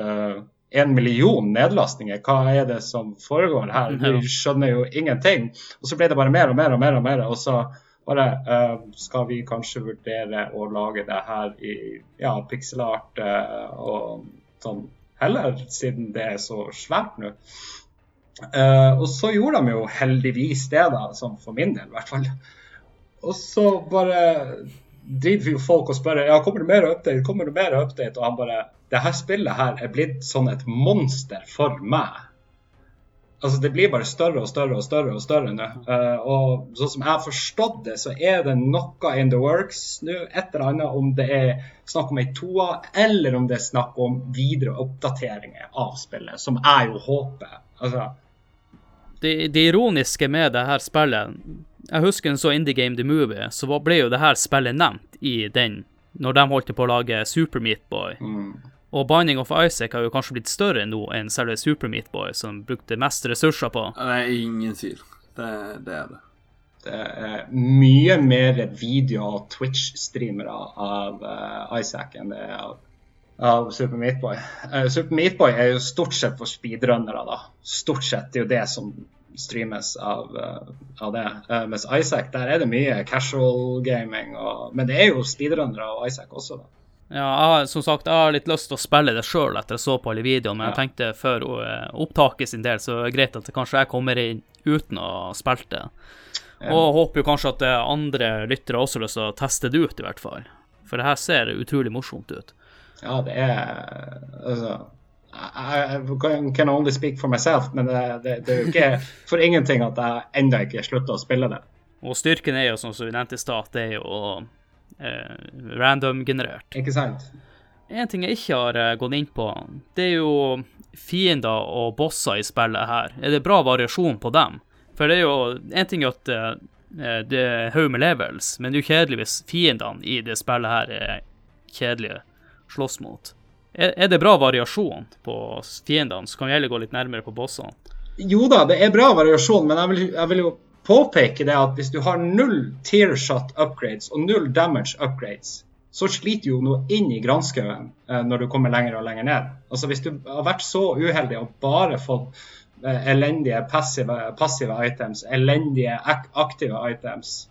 eh, En million nedlastninger. Hva er det som foregår her? Vi skjønner jo ingenting. Og så ble det bare mer og mer og mer, og mer, og så bare uh, Skal vi kanskje vurdere å lage det her i ja, pikselart uh, og sånn heller, siden det er så svært nå? Uh, og så gjorde de jo heldigvis det, da, sånn for min del i hvert fall. Og så bare driver jo folk og spør ja, kommer det mer update, kommer det mer update, og han bare det her spillet her er blitt sånn et monster for meg. Altså, det blir bare større og større og større og større nå. Uh, og sånn som jeg har forstått det, så er det noe in the works nå. Et eller annet om det er snakk om ei toa, eller om det er snakk om videre oppdateringer av spillet, som jeg jo håper. Altså, det, det ironiske med det her spillet Jeg husker en så Indie Game The Movie, så ble jo det her spillet nevnt i den, når de holdt på å lage Super Meatboy. mm. Og Binding of Isaac har jo kanskje blitt større nå enn selve Super Meat Boy, som brukte mest ressurser på. Det er ingen tvil. Det, det er det. Det er mye mer video- og Twitch-streamere av uh, Isaac enn det er av, av Super Meatboy. Uh, Super Meatboy er jo stort sett for speedrunnere, da. Stort sett. Det er jo det som streames av, uh, av det. mens Isaac, der er det mye casual gaming, og, men det er jo speedrunnere av Isaac også, da. Ja, jeg som sagt, jeg har litt lyst til å spille det sjøl etter jeg så på alle videoene, men jeg tenkte for opptaket sin del så er det greit at kanskje jeg kommer inn uten å ha spilt det. Og håper jo kanskje at andre lyttere også har lyst til å teste det ut, i hvert fall. For det her ser utrolig morsomt ut. Ja, det er Altså I, I can only speak for myself, men det, det, det er jo ikke for ingenting at jeg ennå ikke slutter å spille det. Og styrken er jo, som vi nevnte i stad, det er jo eh, random-generert. Ikke sant? En ting jeg ikke har eh, gått inn på, det er jo fiender og bosser i spillet her. Er det bra variasjon på dem? For det er jo En ting at uh, det er haug med levels, men det er jo kjedelig hvis fiendene i det spillet her er kjedelige å slåss mot. Er, det bra variasjon på fiendene? Så kan vi heller gå litt nærmere på bossene. Jo da, det er bra variasjon, men jeg vil, jeg vil jo påpeke det at hvis du har null tear shot upgrades og null damage upgrades, så sliter jo noe inn i granskauen eh, når du kommer lenger og lenger ned. Altså Hvis du har vært så uheldig og bare fått Eh, elendige passive, passive, items, elendige aktive items,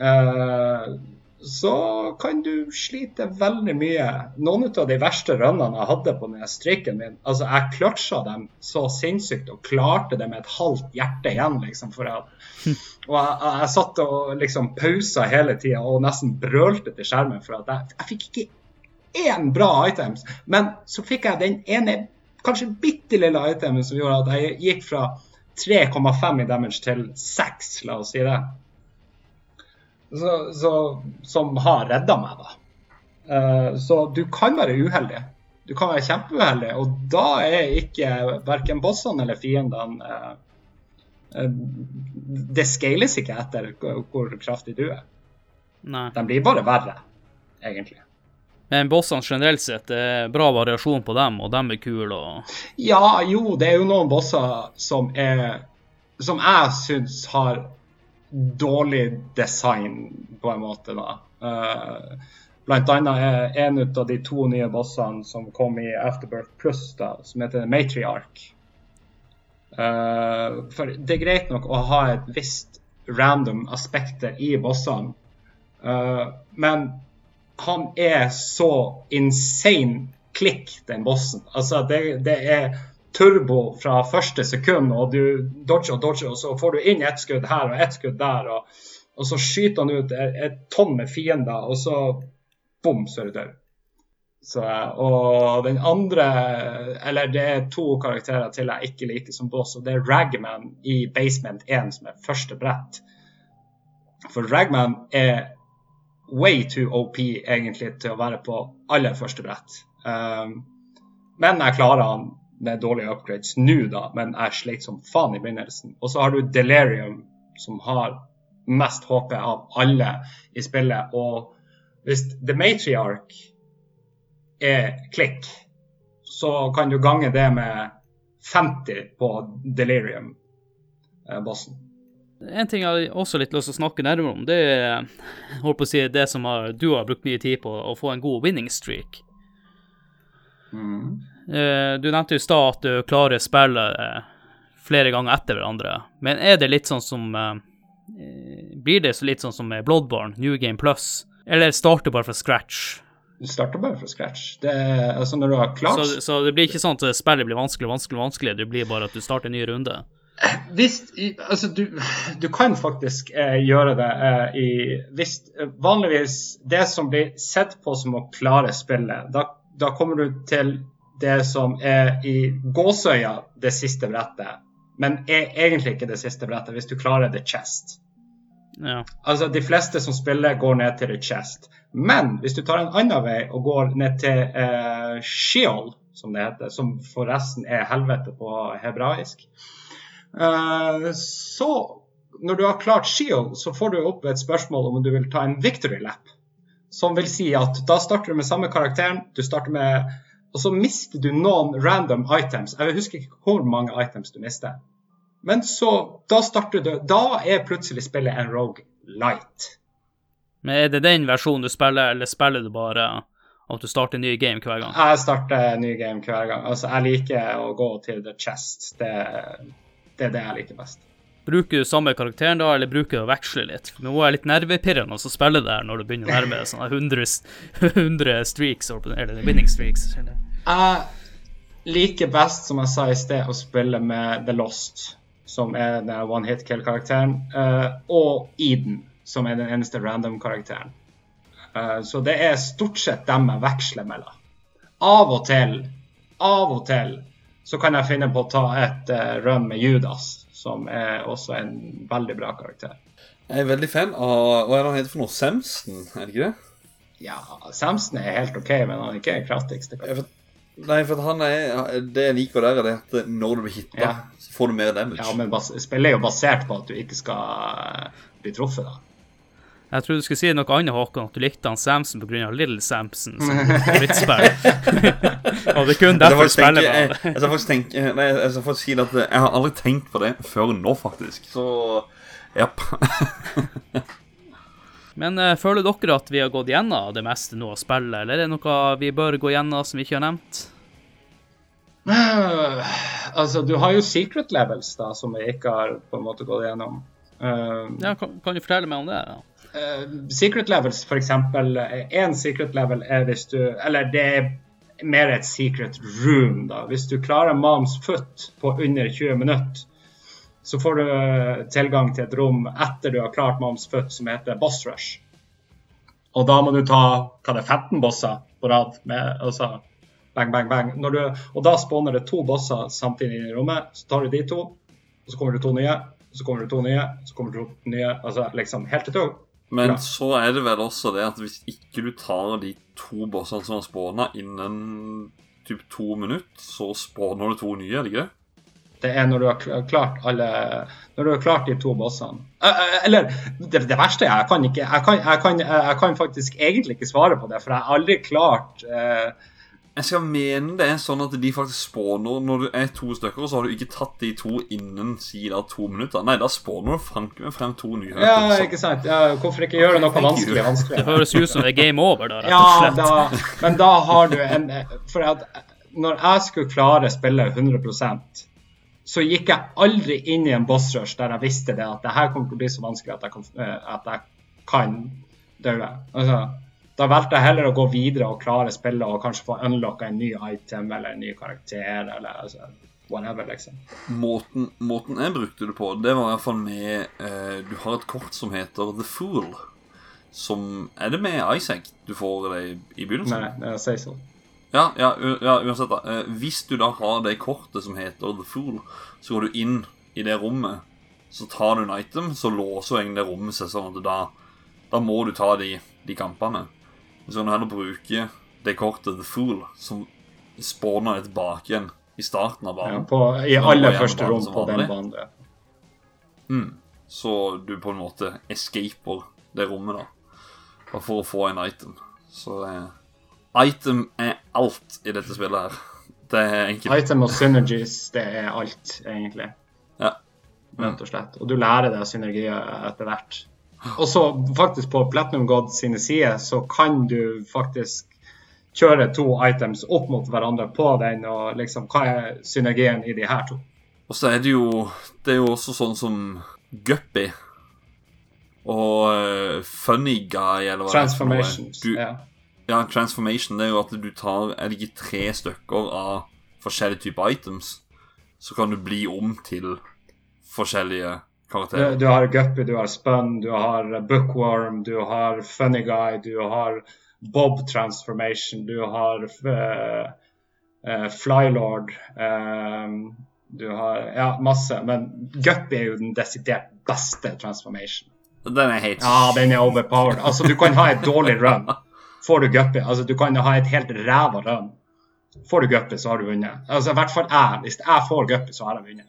uh, så kan du slite veldig mye. Noen av de verste rønnene jeg hadde på denne strikken min, altså jeg clutcha dem så sinnssykt og klarte det med et halvt hjerte igjen. liksom, for at, Og jeg, jeg satt og liksom pausa hele tida og nesten brølte til skjermen for at jeg, jeg fikk ikke én bra items, men så fikk jeg den ene kanskje bitte lille itemen som gjorde at jeg gikk fra 3,5 i damage til 6, la oss si det. Så, så, som har redda meg, da. Uh, så du kan være uheldig. Du kan være kjempeuheldig, og da er ikke verken bossene eller fiendene uh, uh, Det scales ikke etter hvor kraftig du er. Nei. De blir bare verre, egentlig. Men bossene generelt sett, det er bra variasjon på dem, og dem er kule og Ja, jo, det er jo noen bosser som er Som jeg syns har dårlig design, på en måte, da. Uh, blant annet er en av de to nye bossene som kom i Afterbirth Plus, da, som heter Matriarch. Uh, for det er greit nok å ha et visst random aspekter i bossene, uh, men han er så insane klikk, den bossen. Altså, det, det, er turbo fra første sekund, og du dodger og dodger, og så får du inn ett skudd her og ett skudd der, og, og så skyter han ut et, tonn med fiender, og så bom, så er du død. Så, og den andre Eller det er to karakterer til jeg ikke liker som boss, og det er Ragman i Basement 1, som er første brett. For Ragman er way too OP egentlig til å være på aller første brett. Um, men jeg klarer han med dårlige upgrades nå, da, men jeg sleit som faen i begynnelsen. Og så har du Delirium, som har mest HP av alle i spillet. Og hvis The Matriarch er klikk, så kan du gange det med 50 på Delirium-bossen. Eh, en ting jeg også litt lyst til å snakke nærmere om, det er holdt på å si, det som har, du har brukt mye tid på, å få en god winning streak. Mm. Eh, du nevnte i stad at du klarer spillet eh, flere ganger etter hverandre, men er det litt sånn som eh, Blir det så litt sånn som med Bloodborne, New Game Plus, eller starter bare fra scratch? Du starter bare fra scratch. Det altså når du har klart så, så det blir ikke sånn at spillet blir vanskelig, vanskelig, vanskelig, det blir bare at du starter en ny runde? Hvis, altså du, du, kan faktisk eh, gjøre det eh, i hvis, Vanligvis det som blir sett på som å klare spillet, da, da kommer du til det som er i gåsøya det siste brettet. men er egentlig ikke det siste brettet, hvis du klarer the chest. Ja. Altså, De fleste som spiller, går ned til the chest. Men hvis du tar en annen vei og går ned til eh, Sheol, som det heter, som forresten er helvete på hebraisk, eh, så når du har klart Sheol, så får du opp et spørsmål om du vil ta en victory lap. Som vil si at da starter du med samme karakteren, du starter med og så mister du noen random items. Jeg husker ikke hvor mange items du mister. Men så, da starter du Da er plutselig spillet en Rogue Light. Men er det den versjonen du spiller, eller spiller du bare at du starter en ny game hver gang? Jeg starter en ny game hver gang. Altså, jeg liker å gå til the chest. Det, det er det jeg liker best. Bruker du samme karakteren da, eller bruker du å veksle litt? Nå er jeg litt nervepirrende å spille der når du begynner å nærme deg sånne 100, 100 streaks, eller winning streaks. Jeg liker best, som jeg sa i sted, å spille med The Lost, som er den one hit kill-karakteren, eh, og Eden, som er den eneste random-karakteren. Eh, så det er stort sett dem jeg veksler mellom. Av og til, av og til, så kan jeg finne på å ta et eh, run med Judas, som er også en veldig bra karakter. Jeg er veldig fan av Hva er det han heter for noe? Samson, er det ikke det? Ja, Samson er helt OK, men han er ikke den kraftigste. Nei, for han er Det jeg liker der, er det at når du blir hitta, Ja. så får du mer damage. Ja, men spillet er jo basert på at du ikke skal bli truffet, da. Jeg trodde du skulle si noe annet, Håkon, at du likte han Samson pga. Little Samson som favorittspill. Og det er kun derfor du spiller med jeg skal faktisk tenke Nei, jeg skal faktisk si at jeg har aldri tenkt på det før nå, faktisk. Så japp. Men uh, føler dere at vi har gått gjennom det meste nå av spillet, eller er det noe vi bør gå gjennom som vi ikke har nevnt? Uh, Altså, du har jo secret levels, da, som vi ikke har på en måte gått gjennom. Uh, Ja, kan, kan du fortelle meg om det? da? Eh, secret levels, eksempel, én secret level er hvis du Eller det er mer et secret room, da. Hvis du klarer Moms foot på under 20 minutter, så får du eh, tilgang til et rom etter du har klart Moms foot, som heter Boss Rush. Og da må du ta hva det er, 15 bosser på rad. med, altså, bang, bang, bang. Du, og da spawner det to bosser samtidig i rommet. Så tar du de to, og så kommer det to nye. Så kommer det to nye, så kommer det to nye. Altså liksom helt til to. Men Ja. så er det vel også det at hvis ikke du tar de to bossene som har spåna innen typ to minutter, så spåner du to nye, er det ikke det? Det er når du har klart alle Når du har klart de to bossene. Eh, eh, Eller det, det verste er jeg kan ikke jeg kan, jeg, kan, jeg kan faktisk egentlig ikke svare på det, for jeg har aldri klart eh, Jeg skal mene det er sånn at de faktisk spawner når du er to stykker, og så har du ikke tatt de to innen si da to minutter. Nei, da spawner du fanken meg frem to nye. Ja, ikke sant? Ja, hvorfor ikke gjøre noe vanskelig vanskelig Det høres ut som det er game over, da, rett og Ja, slett. da, men da har du en For at når jeg skulle klare spillet 100% så gikk jeg aldri inn i en boss rush der jeg visste det at det her kommer til å bli så vanskelig at jeg kan, eh, at jeg kan dø. Altså, da valgte jeg heller å gå videre og klare spillet og kanskje få unlocka en ny item eller en ny karakter eller altså, whatever, liksom. Måten, måten jeg brukte det på, det var i hvert fall med eh, Du har et kort som heter The Fool. Som Er det med Isaac du får det i, i begynnelsen? Nei, det er Saisel. Ja, ja, ja uansett. da eh, Hvis du da har det kortet som heter The Fool, så går du inn i det rommet. Så tar du en item, så låser egentlig det rommet seg sånn at da, da må du ta de, de kampene. Så kan han heller bruke det kortet The Fool, som spawner det tilbake igjen i starten av Ja, banen. på, I aller første rom på den banen. ja. Mm. Så du på en måte escaper det rommet, da. Bare for å få en item. Så eh, Item er alt i dette spillet her. Det er enkelt. Item og synergies, det er alt, egentlig. Ja. Rett og slett. Og du lærer deg synergier etter hvert. Og så faktisk på Platinum God sine sider så kan du faktisk kjøre to items opp mot hverandre på den, og liksom hva er synergien i de her to? Og så er det jo Det er jo også sånn som Guppy og uh, Funny Guy, eller hva Transformations. det er. Du, Ja. ja, transformation det er jo at du tar Er det ikke tre stykker av forskjellige typer items, så kan du bli om til forskjellige karakterer. du har Guppy, du har Spun, du har Bookworm, du har Funny Guy, du har Bob Transformation, du har uh, Flylord. um, Du har ja, masse, men Guppy er jo den desidert beste transformation. Den er helt Ja, den er overpowered. Altså, du kan ha et dårlig run. Får du Guppy, altså du kan ha et helt ræva run. Får du Guppy, så har du vunnet. Altså, i hvert fall jeg. Hvis jeg får Guppy, så har jeg vunnet.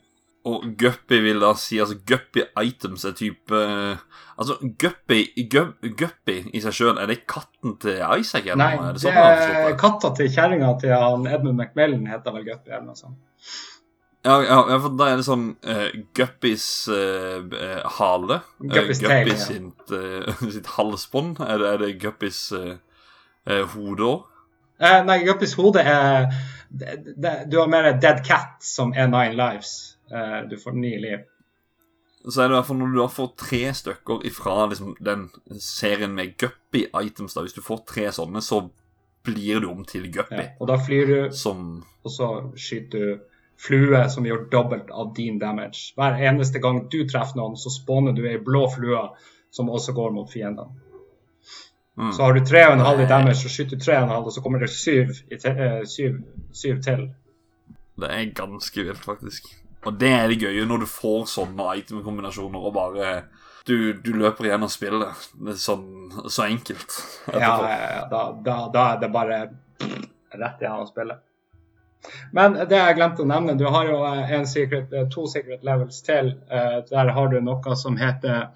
Og Guppy vil da si altså Guppy items er type eh, Altså, Guppy, Gu- Guppy i seg sjøl, er det katten til Isaac? Eller Nei. Er det sånn det er katta til kjerringa til han Edmund McMillan heter vel Guppy eller noe sånt. Ja, ja, for da er det sånn uh, Guppys uh, hale. Guppys Guppy ja. sitt, uh, sitt halsbånd. Er, det- er det Guppys uh, hode òg? Nei, Guppys hode er det, det, Du har mer Dead Cat, som er Nine Lives. Eh, du får nye liv. Så er det i hvert fall når du da får tre stykker ifra liksom, den serien med Guppy-items, da, hvis du får tre sånne, så blir du om til Guppy. Ja. Og da flyr du, Som og så skyter du flue som gjør dobbelt av din damage. Hver eneste gang du treffer noen, så spawner du ei blå flue som også går mot fiendene. mm. Så har du tre og en halv i damage, så skyter du tre og og så kommer det syv, i te, eh, syv, syv til. Det er ganske vilt, faktisk. Og det er det gøye når du får sånne item-kombinasjoner og bare du, du løper gjennom spillet. Sånn, så enkelt. Ja, da, da, da er det bare rett igjen å spille. Men det jeg glemte å nevne, du har jo eh, secret, eh, to secret levels til. Eh, Der har du noe som heter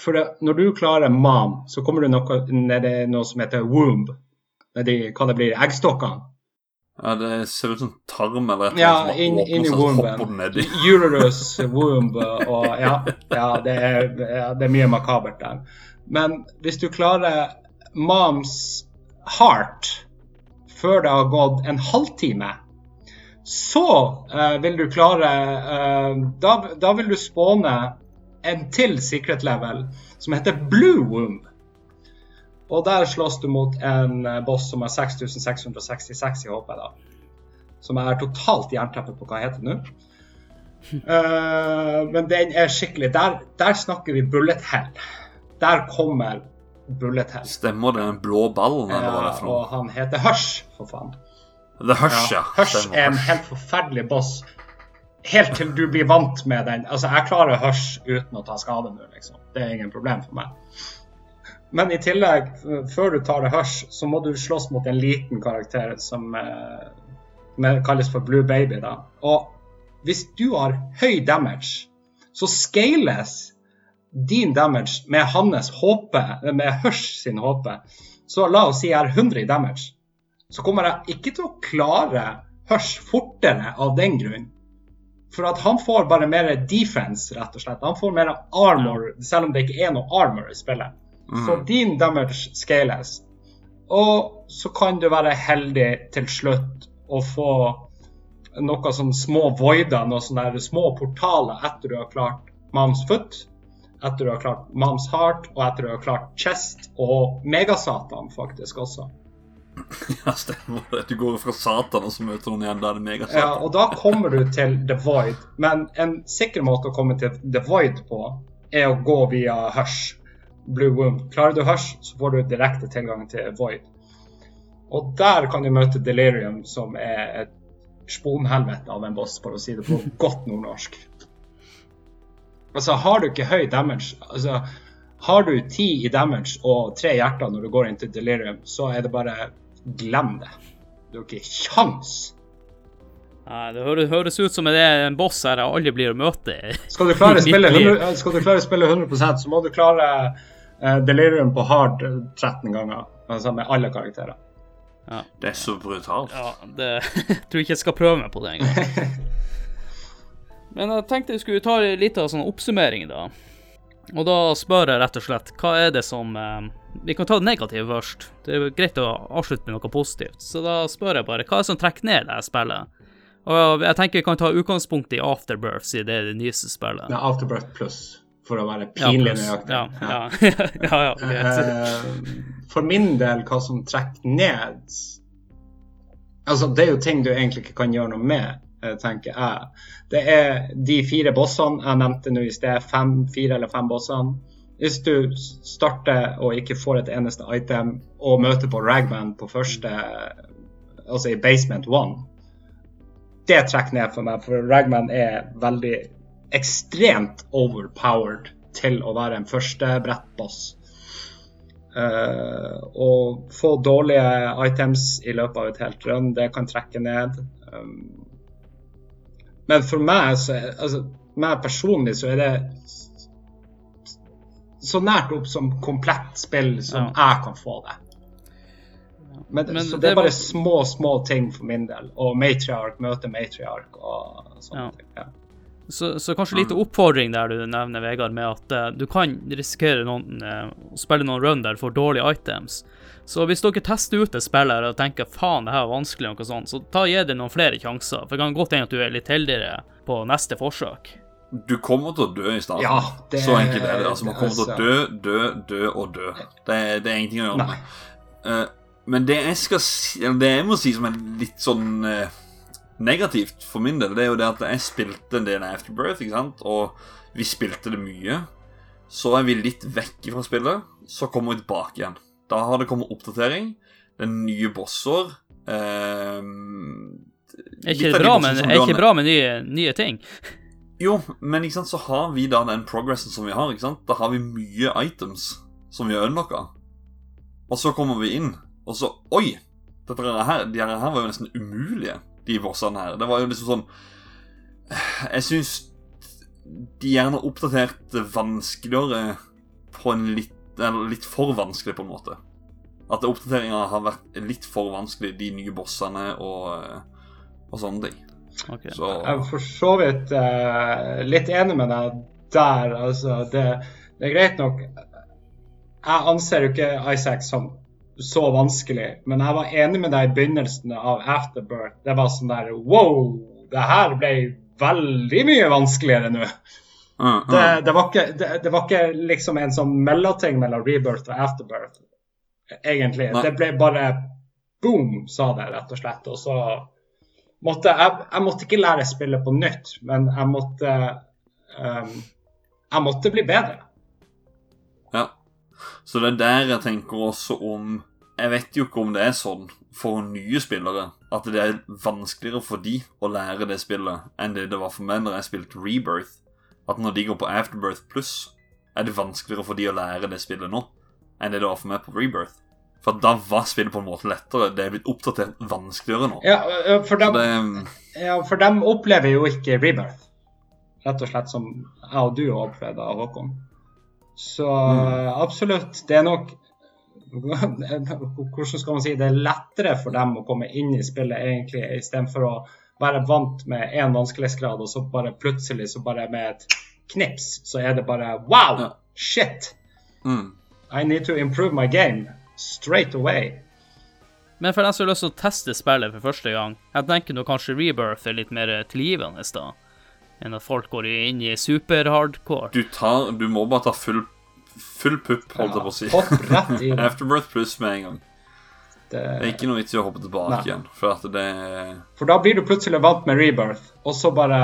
For når du klarer mam, så kommer du noe nedi noe som heter womb. Nedi hva det blir, eggstokkene. Ja, det ser ut som tarm eller et Ja, eller annet som i åpner seg, hopper nedi. Uterus, womb og ja, ja, det er, det er mye makabert der. Men hvis du klarer moms heart før det har gått en halvtime, så uh, vil du klare uh, da, da vil du spåne en til secret level som heter blue womb. Og der slåss du mot en eh, boss som har 6666 i HP, da. Som er totalt jernteppet på hva heter nå. Uh, men den er skikkelig Der, der snakker vi bullet hell. Der kommer bullet hell. Stemmer det den blå ballen, eller hva det er og han heter Hush, for faen. Det er Hush, ja. Hush Stemmer. er en helt forferdelig boss. Helt til du blir vant med den. Altså, jeg klarer Hush uten å ta skade nå, liksom. Det er ingen problem for meg. Men i tillegg, før du tar det Hush, så må du slåss mot en liten karakter som eh, kalles for Blue Baby, da. Og hvis du har høy damage, så scales din damage med hans HP, med Hush sin HP. Så la oss si jeg har 100 i damage så kommer jeg ikke til å klare Hush fortere av den grunn. For at han får bare mer defense, rett og slett. Han får mer armor, selv om det ikke er noe armor i spillet. Så Mm. din damage scales. Og så kan du være heldig til slutt å få noe sånn små voider, noen sånne små portaler etter du har klart Moms foot, etter du har klart Moms heart, og etter du har klart chest og megasatan faktisk også. Ja, stemmer det. Du går fra Satan, og så møter hun igjen. Da er det Ja, og da kommer du til The Void. Men en sikker måte å komme til The Void på, er å gå via Hush. Blue Womb. Klarer du Hush, så får du direkte tilgang til Void. Og der kan du møte Delirium, som er et sponhelvete av en boss, for å si det på godt nordnorsk. Altså, har du ikke høy damage altså, Har du ti i damage og tre hjerter når du går inn til Delirium, så er det bare Glem det. Du har ikke kjangs. Nei, det høres, ut som det er en boss her jeg aldri blir å møte. Skal du klare å spille 100, skal du klare å spille 100 så må du klare Delirium på hard eh, 13 ganger. Altså med alle karakterer. Det er så brutalt. Ja, det jeg tror ikke jeg skal prøve meg på det engang. Men jeg tenkte jeg skulle ta litt av sånn oppsummering, da. Og da spør jeg rett og slett, hva er det som eh, Vi kan ta det negative først. Det er greit å avslutte med noe positivt. Så da spør jeg bare, hva er det som trekker ned det spillet? Og jeg tenker vi kan ta utgangspunkt i Afterbirth, siden det er det nyeste spillet. Ja, Afterbirth pluss, for å være pinlig nøyaktig. Ja, ja, ja, ja. Eh, For min del, hva som trekker ned Altså, det er jo ting du egentlig ikke kan gjøre noe med, eh, tenker jeg. Det er de fire bossene jeg nevnte nå i sted. Fem, fire eller fem bossene. Hvis du starter og ikke får et eneste item, og møter på Ragman på første Altså i Basement One, det trekker ned for meg, for Ragman er veldig ekstremt overpowered til å være en førstebrettboss. Uh, og få dårlige items i løpet av et helt run, det kan trekke ned. Um, men for meg, så, altså, meg personlig, så er det så nært opp som komplett spill som ja. jeg kan få det. Men, Men så det, det er bare var... små, små ting for min del. Og matriark møter matriark og sånne ja. ting. Ja. Så, så, kanskje litt oppfordring der du nevner, Vegard, med at uh, du kan risikere noen, uh, å spille noen run der for dårlige items. Så hvis dere tester ut et spill her og tenker faen, det her er vanskelig, noe sånt, så ta gi det noen flere sjanser. For det kan godt hende at du er litt heldigere på neste forsøk. Du kommer til å dø i starten. Ja, det, så enkelt er det. Altså, Man kommer til å dø, dø, dø og dø. Det, det er ingenting å gjøre med. Uh, men det jeg skal si, det jeg må si som er litt sånn negativt for min del, det er jo det at jeg spilte en del av Afterbirth, ikke sant? og vi spilte det mye. Så er vi litt vekk fra spillet, så kommer vi tilbake igjen. Da har det kommet oppdatering. Det er nye bosser. Eh, er ikke det bra, med, er ikke bra med nye, nye, ting? Jo, men sant, så har vi da den progressen som vi har. Da har vi mye items som vi har unlocka. Og så kommer vi inn, og så Oi! Dette her, de her var jo nesten umulige de bossene her. Det var jo liksom sånn Jeg syns de gjerne oppdaterte vanskeligere på en litt Eller litt for vanskelig, på en måte. At oppdateringa har vært litt for vanskelig, de nye bossene og, og sånne ting. Okay. Så. Jeg er for så vidt uh, litt enig med deg der. Altså, det, det er greit nok Jeg anser jo ikke Isaac som så vanskelig. Men jeg var enig med deg i begynnelsen av Afterbirth. Det var sånn der Wow! Det her ble veldig mye vanskeligere nå. Uh, uh. Det, det, var ikke, det, det, var ikke, liksom en sånn mellomting mellom Rebirth og Afterbirth, egentlig. Nei. Det ble bare boom, sa det, rett og slett. Og så måtte jeg, jeg måtte ikke lære spillet på nytt, men jeg måtte um, Jeg måtte bli bedre. Så det er der jeg tenker også om Jeg vet jo ikke om det er sånn for nye spillere at det er vanskeligere for de å lære det spillet enn det det var for meg når jeg spilte Rebirth. At når de går på Afterbirth pluss, er det vanskeligere for de å lære det spillet nå enn det det var for meg på Rebirth. For da var spillet på en måte lettere. Det er blitt oppdatert vanskeligere nå. Ja, for dem, det, ja, for dem opplever jo ikke Rebirth. Rett og slett som jeg og du har opplevd av Håkon. Så mm. absolutt. Det er nok Hvordan skal man si det er lettere for dem å komme inn i spillet egentlig, istedenfor å være vant med én vanskelighetsgrad, og så bare plutselig, så bare med et knips, så er det bare Wow! Ja. Shit! Mm. I need to improve my game straight away. Men for den som har lyst til å teste spillet for første gang, jeg tenker nå kanskje Rebirth er litt mer tilgivende da enn at folk går inn i super-hardcore. Du, du, må bare ta full, full pupp, holdt jeg på å si. Afterbirth pluss med en gang. Det... det er ikke noe vits i å hoppe tilbake Nei. igjen. For at det For da blir du plutselig vant med Rebirth, og så bare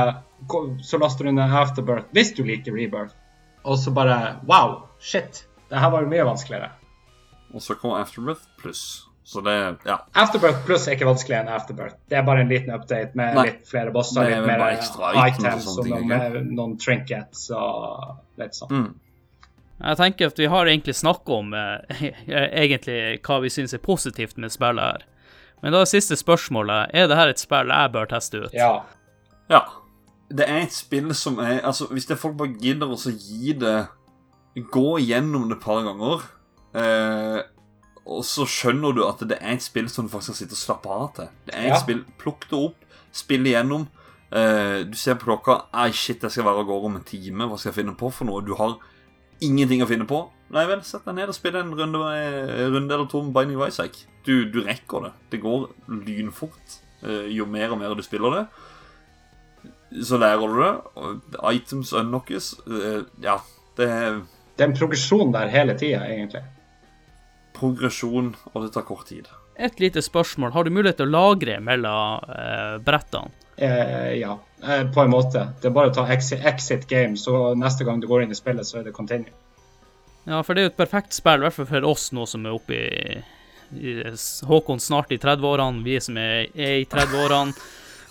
Så laster du ned Afterbirth hvis du liker Rebirth, og så bare Wow, shit. Det her var jo mye vanskeligere. Og så kommer Afterbirth pluss. Så det, ja. Afterbirth pluss er ikke vanskeligere enn Afterbirth. Det er bare en liten update med Nei. litt flere bosser, litt mer items og, og noen, noen, trinkets og litt sånn. Mm. Jeg tenker at vi har egentlig snakket om eh, egentlig hva vi syns er positivt med spillet her. Men da er siste spørsmålet er det her et spill jeg bør teste ut. Ja. ja. Det er et spill som er Altså, hvis det er folk bare gidder å gi det Gå gjennom det et par ganger eh, og så skjønner du at det er et spill som du faktisk skal sitte og slappe av til. Det er et ja. spill, Plukk det opp, spill igjennom. Uh, du ser på klokka Ai, shit, jeg skal være av gårde om en time. Hva skal jeg finne på for noe? Du har ingenting å finne på. Nei vel, sett deg ned og spill en runde, eh, runde eller to med Binding of Isaac. Du, du, rekker det. Det går lynfort. Uh, jo mer og mer du spiller det, så lærer du det. Items unlockes. Uh, ja, det er Det er en progresjon der hele tida, egentlig progresjon, og det tar kort tid. Et lite spørsmål. Har du mulighet til å lagre mellom eh, brettene? Eh, ja, eh, på en måte. Det er bare å ta exit, exit, game, så neste gang du går inn i spillet, så er det continue. Ja, for det er jo et perfekt spill, i hvert fall for oss nå som er oppe i, i Håkon snart i 30-årene, vi som er, er i 30-årene.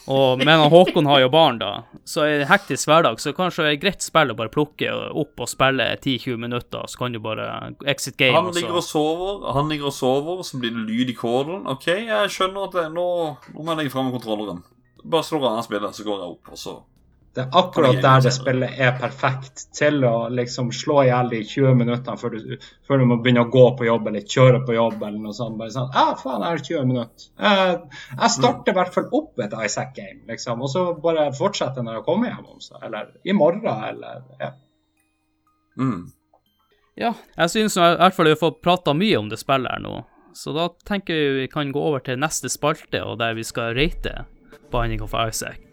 Og, men Håkon har jo barn, da, så i hektisk hverdag så kanskje det er greit spill å bare plukke opp og spille 10-20 minutter, så kan du bare exit game. Han og så- ligger og sover, han ligger og sover, så blir det lyd i kålen. OK, jeg skjønner at det, nå, nå må jeg legge fram kontrolleren. Bare han av spillet, så går jeg opp, og så Det er akkurat der det spillet er perfekt til å liksom slå i hjel de 20 minuttene før du, før du må begynne å gå på jobb eller kjøre på jobb eller noe sånt. Bare sånn Ja, faen, jeg har 20 minutter. Jeg, jeg starter i hvert fall opp et Isaac game, liksom, og så bare fortsetter når jeg kommer hjem om seg. Eller i morgen, eller ja. mm. Ja, jeg synes i hvert fall vi har fått prata mye om det spillet her nå, så da tenker vi vi kan gå over til neste spalte, og der vi skal rate Binding of Isaac.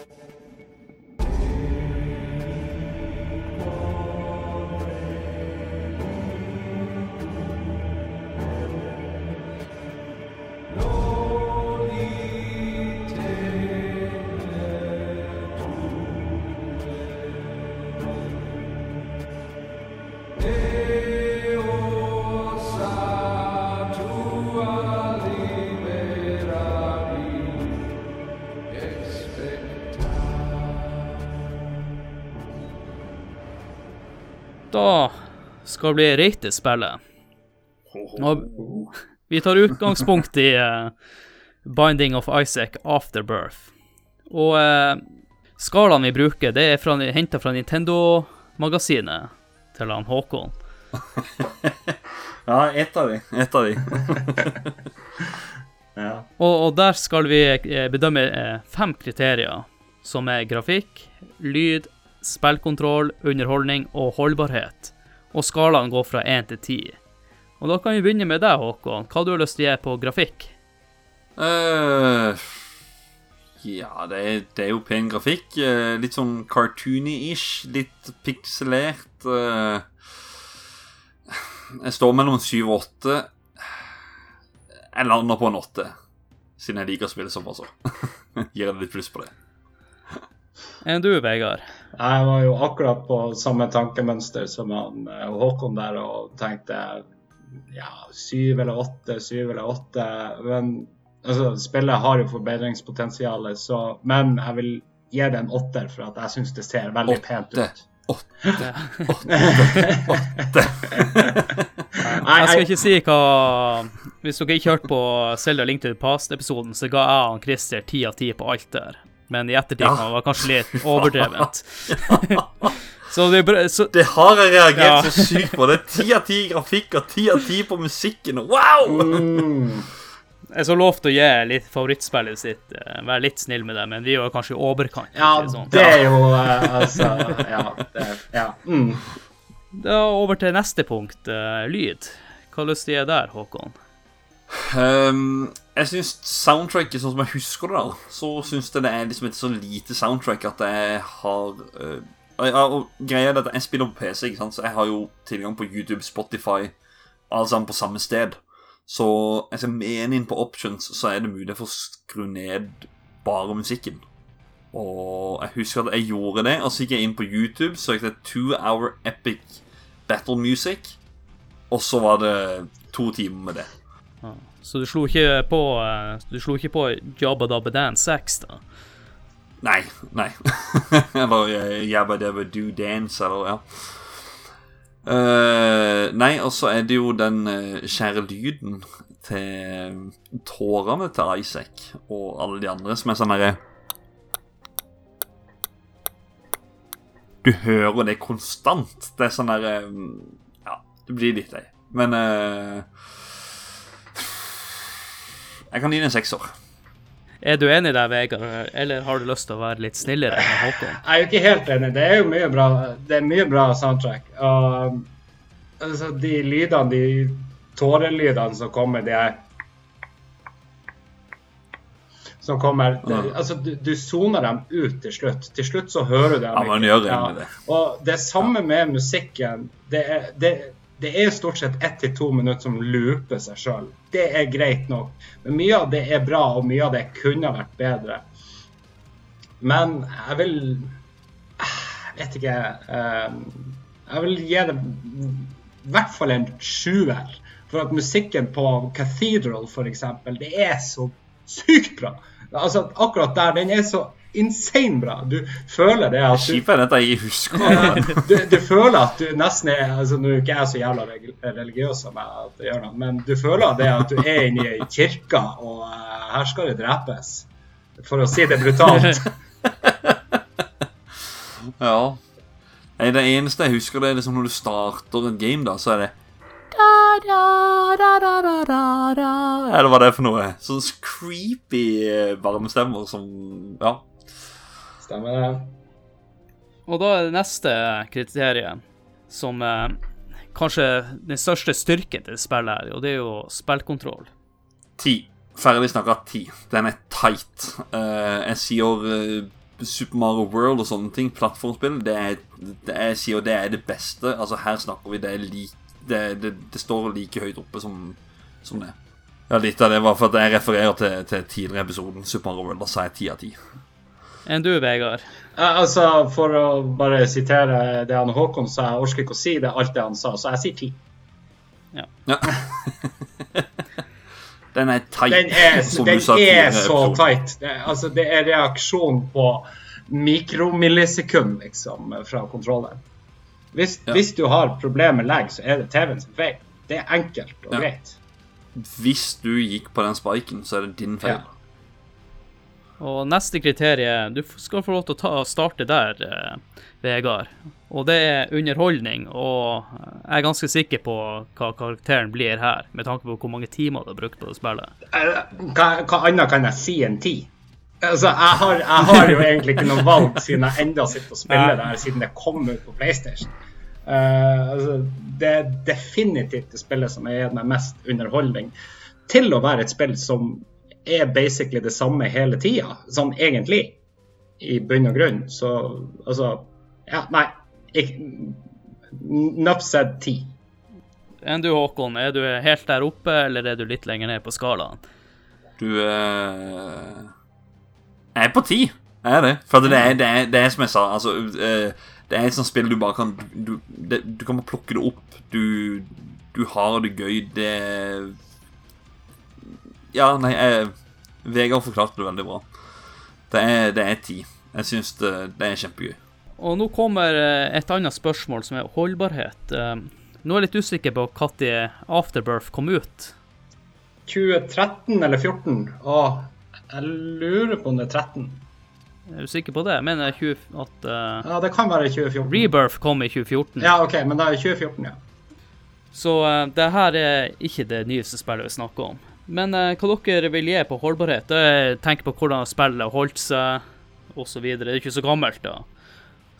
Skal bli rate spillet. Og vi tar utgangspunkt i uh, Binding of Isaac Afterbirth. Og uh, skalaen vi bruker, det er fra, henta fra Nintendo-magasinet til han Håkon. Ja, ett av de. Ett av de. ja. Og, og der skal vi eh, bedømme fem kriterier, som er grafikk, lyd, spillkontroll, underholdning og holdbarhet. Og skalaen går fra 1 til 10. Og da kan vi begynne med deg, Håkon. Hva du har lyst til å gi på grafikk? Uh, ja, det er, det er jo pen grafikk. Uh, litt sånn cartoony-ish. Litt pikselert. Uh, jeg står mellom syv og åtte. Jeg lander på en åtte, siden jeg liker å spille såpass. Gir jeg litt pluss på det. Enn du, Vegard? Jeg var jo akkurat på samme tankemønster som han eh, Håkon der og tenkte ja, syv eller åtte, syv eller åtte. Men altså, spillet har jo forbedringspotensial, så Men jeg vil gi det en åtter, for at jeg syns det ser veldig pent ut. Åtte. åtte, Åtte. Nei, Jeg skal ikke si hva Hvis dere ikke hørte på Selda Link to the Past-episoden, så ga jeg han Christer ti av ti på alt der. Men i ettertid Ja. kan det kanskje litt overdrevent. så det så, Det har jeg reagert Ja. så sykt på. Det er ti av ti grafikk og ti av ti på musikken. Wow! mm, Jeg så lovte å gi litt favorittspillet sitt, eh, være litt snill med det, men vi var kanskje i overkant. ja, sånn. det er jo eh, Altså, ja. Det, ja. Mm. Da over til neste punkt, eh, lyd. Hva har du lyst til å gi der, Håkon? Um, jeg syns soundtracket, sånn som jeg husker det, da, så syns jeg det er liksom et så lite soundtrack at jeg har uh, og Greia er at jeg spiller på PC, ikke sant? så jeg har jo tilgang på YouTube, Spotify, alle sammen på samme sted. Så jeg med mene inn på options så er det mulig for å skru ned bare musikken. Og jeg husker at jeg gjorde det, og så gikk jeg inn på YouTube, søkte Two Hour Epic Battle Music, og så var det to timer med det. Så du slo ikke på eh, Du slo ikke på Jabba Dabba Dan 6, da? Nei. Nei. eller uh, Jabba Dabba Do Dance, eller ja. Uh, nei, og så er det jo den uh, kjære lyden til tårene til Isaac og alle de andre som er sånn herre Du hører det konstant. Det er sånn derre Ja, det blir litt lei. Men eh, Jeg kan gi den en sekser. Er du enig der, Vegard, eller har du lyst til å være litt snillere enn Håkon? Jeg er jo ikke helt enig. Det er jo mye bra, det er mye bra soundtrack. Og, altså, de lydene, de tårelydene som kommer, de er Som kommer det, Ja. Altså, du, du soner dem ut til slutt. Til slutt så hører du dem. Ja, man gjør egentlig det. Og det samme med musikken. Det er, det, det er stort sett ett til to minutter som looper seg sjøl. Det er greit nok. Men mye av det er bra, og mye av det kunne vært bedre. Men jeg vil Jeg vet ikke eh, Jeg vil gi det i hvert fall en sjuer. For at musikken på Cathedral, f.eks., det er så sykt bra. Altså, akkurat der, den er så insane bra. Du føler det at du, dette jeg husker. du, du føler at du nesten er altså Nå er ikke jeg så jævla religiøs som jeg gjør noe, men du føler det at du er inne i kirka, og eh, her skal det drepes. For å si det brutalt. Ja. Det eneste jeg husker, det er liksom når du starter et game, da, så er det Eller hva det er for noe? Sånn creepy eh, varmestemmer som Ja. Stemmer det. Og da er det neste kriteriet, som eh, kanskje den største styrken til spillet her, og det er jo spillkontroll. Ti. Ferdig snakka ti. Den er tight. Eh, jeg sier Super Mario World og sånne ting, plattformspill, det er, det er, jeg sier det er det beste. Altså Her snakker vi det er lik, det, det, det står like høyt oppe som, som det. Ja, Litt av det var for at jeg refererer til, til tidligere episoden. Super Mario World, Da sa jeg ti av ti. Enn du, Vegard? Altså, For å bare sitere det han Håkon sa, jeg orker ikke å si det, alt det han sa, så jeg sier ti. Ja. Den er tight. Den er, som du den sa er tidligere i så tight. Det, altså, det er reaksjon på mikromillisekund, liksom, fra kontrolleren. Hvis, Ja. hvis du har problemer med lag, så er det TV-en sin feil. Det er enkelt og Ja. greit. Hvis du gikk på den spiken, så er det din feil. Ja. Og neste kriterium Du skal få lov til å ta, starte der, eh, Vegard. Og det er underholdning, og jeg er ganske sikker på hva karakteren blir her, med tanke på hvor mange timer du har brukt på det spillet. Eh, Hva, hva annet kan jeg si enn ti? Altså, jeg har, jeg har jo egentlig ikke noe valg siden jeg enda sitter og spiller det der siden det kom ut på PlayStation. Eh, altså, det er definitivt det spillet som har gitt meg mest underholdning. Til å være et spill som er basically det samme hele tida, sånn egentlig, i bunn og grunn. Så altså Ja, nei. ikke- Nuff said ti. Enn du, Håkon, er du helt der oppe, eller er du litt lenger ned på skalaen? Du eh, Jeg er på ti. Jeg er det. For det er, det er, det er som jeg sa, altså eh, Det er et sånt spill du bare kan Du, det, du kan bare plukke det opp. Du, du har det gøy. Det Ja, nei jeg, Vegard forklarte det veldig bra. Det er, det er ti. Jeg syns det, det er kjempegøy. Og nå kommer eh, et annet spørsmål, som er holdbarhet. Eh, Nå er jeg litt usikker på når Afterbirth kom ut. 2013 eller 2014? Å, jeg lurer på om det er 13. Er du sikker på det? Jeg mener 20, at uh, Ja, det kan være 2014. Rebirth kom i 2014. Ja, OK, men det er 2014, ja. Så uh, det her er ikke det nyeste spillet vi snakker om. Men uh, hva dere vil gi på holdbarhet? Det Tenk på hvordan spillet holdt seg, osv. Det er ikke så gammelt, da.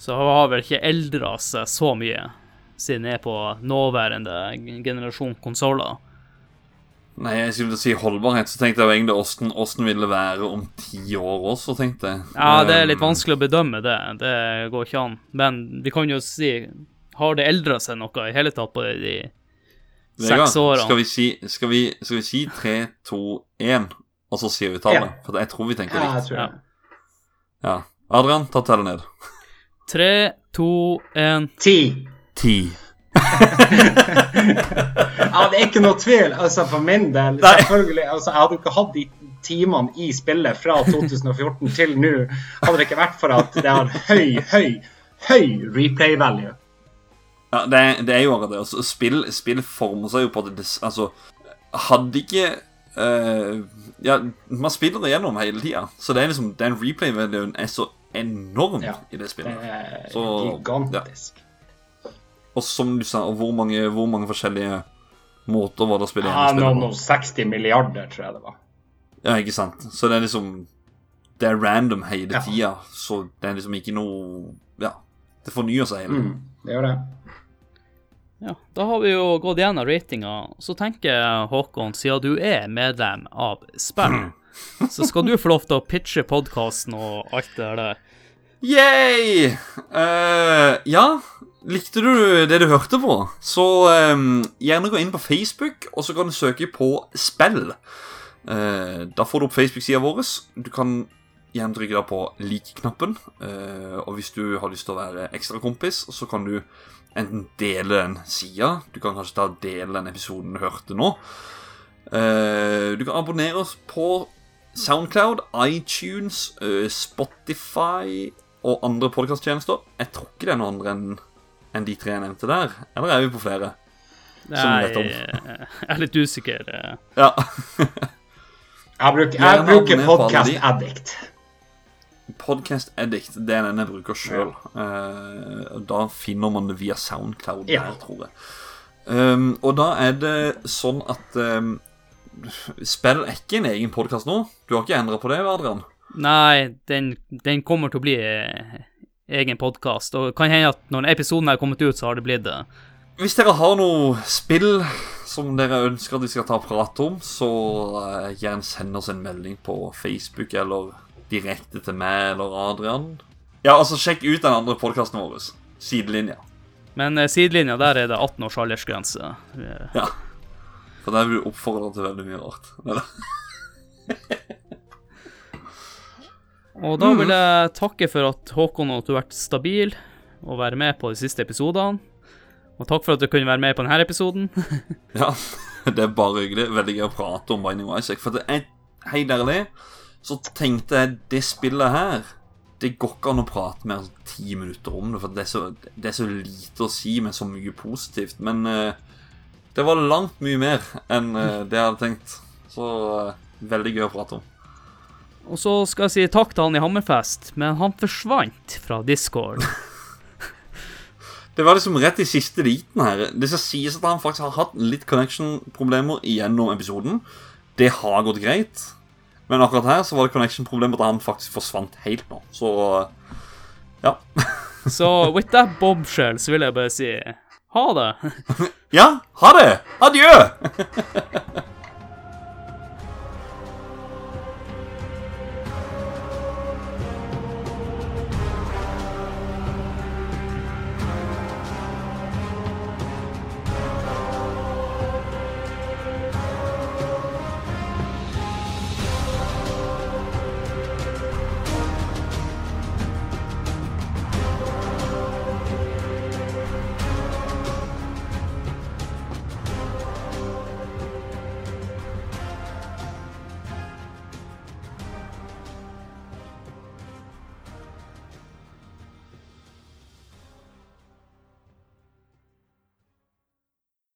Så har vel ikke eldra seg så mye siden det er på nåværende generasjon konsoller. Nei, jeg skulle si holdbarhet, så tenkte jeg jo egentlig åssen åssen vil det være om ti år også, tenkte jeg. Ja, det er litt Um, vanskelig å bedømme det. Det går ikke an. Men vi kan jo si Har det eldra seg noe i hele tatt på de seks årene? Skal vi si, skal vi, skal vi si 3, 2, 1, og så sier vi tallet? Ja. For jeg tror vi tenker Ja, jeg likt. tror det. Ja. Adrian, ta tellet ned. Tre, to, én Ti. Ti. Ja, det er ikke noe tvil. Altså, for min del, Nei. selvfølgelig. Altså, jeg hadde jo ikke hatt de timene i spillet fra 2014 til nå, hadde det ikke vært for at det har høy, høy, høy replay value. Ja, det det er jo akkurat det. Altså, spill, spill former seg jo på det Altså, hadde ikke uh, Ja, man spiller det gjennom hele tida, så det er liksom den replay-videoen er så enorm Ja, i det spillet. Det er Så, gigantisk. Og som du sa, hvor mange, hvor mange forskjellige måter var det å spille Ja, gjennom noen noen 60 milliarder, tror jeg det var. Ja, ikke sant? Så det er liksom Det er random hele Ja. tida, så det er liksom ikke noe Ja. Det fornyer seg hele tiden. Mm, det gjør det. Ja, da har vi jo gått gjennom ratinga. Så tenker jeg, Håkon, siden du er medlem av spill, så skal du få lov til å pitche podkasten og alt det der. Yay! Uh, ja, likte du det du hørte på, så um, gjerne gå inn på Facebook, og så kan du søke på spill. Uh, da får du opp Facebook-sida vår. Du kan gjerne trykke da på lik-knappen. Uh, og hvis du har lyst til å være ekstra kompis, så kan du enten dele den sida. Du kan kanskje ta dele den episoden du hørte nå. Uh, du kan abonnere oss på Soundcloud, iTunes, eh, Spotify og andre podkasttjenester. Jeg tror ikke det er noen andre enn enn de tre jeg nevnte der. Eller er vi på flere? Som Nei, vet om. jeg er litt usikker. eh. Ja. Jeg bruker, jeg bruker Podcast. Addict. Podcast Addict, det er den jeg bruker sjøl. da finner man det via Soundcloud, Ja. der, tror jeg. Um, og da er det sånn at um, Spill er ikke en egen podkast nå. Du har ikke endra på det, Adrian? Nei, den, den kommer til å bli eh, egen podkast. Og kan hende at når episoden er kommet ut, så har det blitt det. Hvis dere har noe spill som dere ønsker at vi skal ta prat om, så uh, gjerne send oss en melding på Facebook eller direkte til meg eller Adrian. Ja, altså, sjekk ut den andre podkasten vår. Sidelinja. Men uh, sidelinja, der er det 18 års aldersgrense. Ja. For der blir du oppfordra til veldig mye rart. Og da vil jeg takke for at Håkon og du har vært stabil og være med på de siste episodene. Og takk for at du kunne være med på denne episoden. Ja, det er bare hyggelig. Veldig gøy å prate om Binding of Isaac. For det er, helt ærlig, så tenkte jeg det spillet her Det går ikke an å prate mer enn ti minutter om det, for det er, så, det er så lite å si med så mye positivt. Men uh, det var langt mye mer enn uh, det jeg hadde tenkt. Så uh, veldig gøy å prate om. Og så skal jeg si takk til han i Hammerfest, men han forsvant fra Discord. Det var liksom rett i siste liten her. Det skal sies at han faktisk har hatt litt connection-problemer gjennom episoden. Det har gått greit. Men akkurat her så var det connection-problemer at han faktisk forsvant helt nå. Så ja. Så with that bobshell så vil jeg bare si ha det. Ja, ha det! Adjø!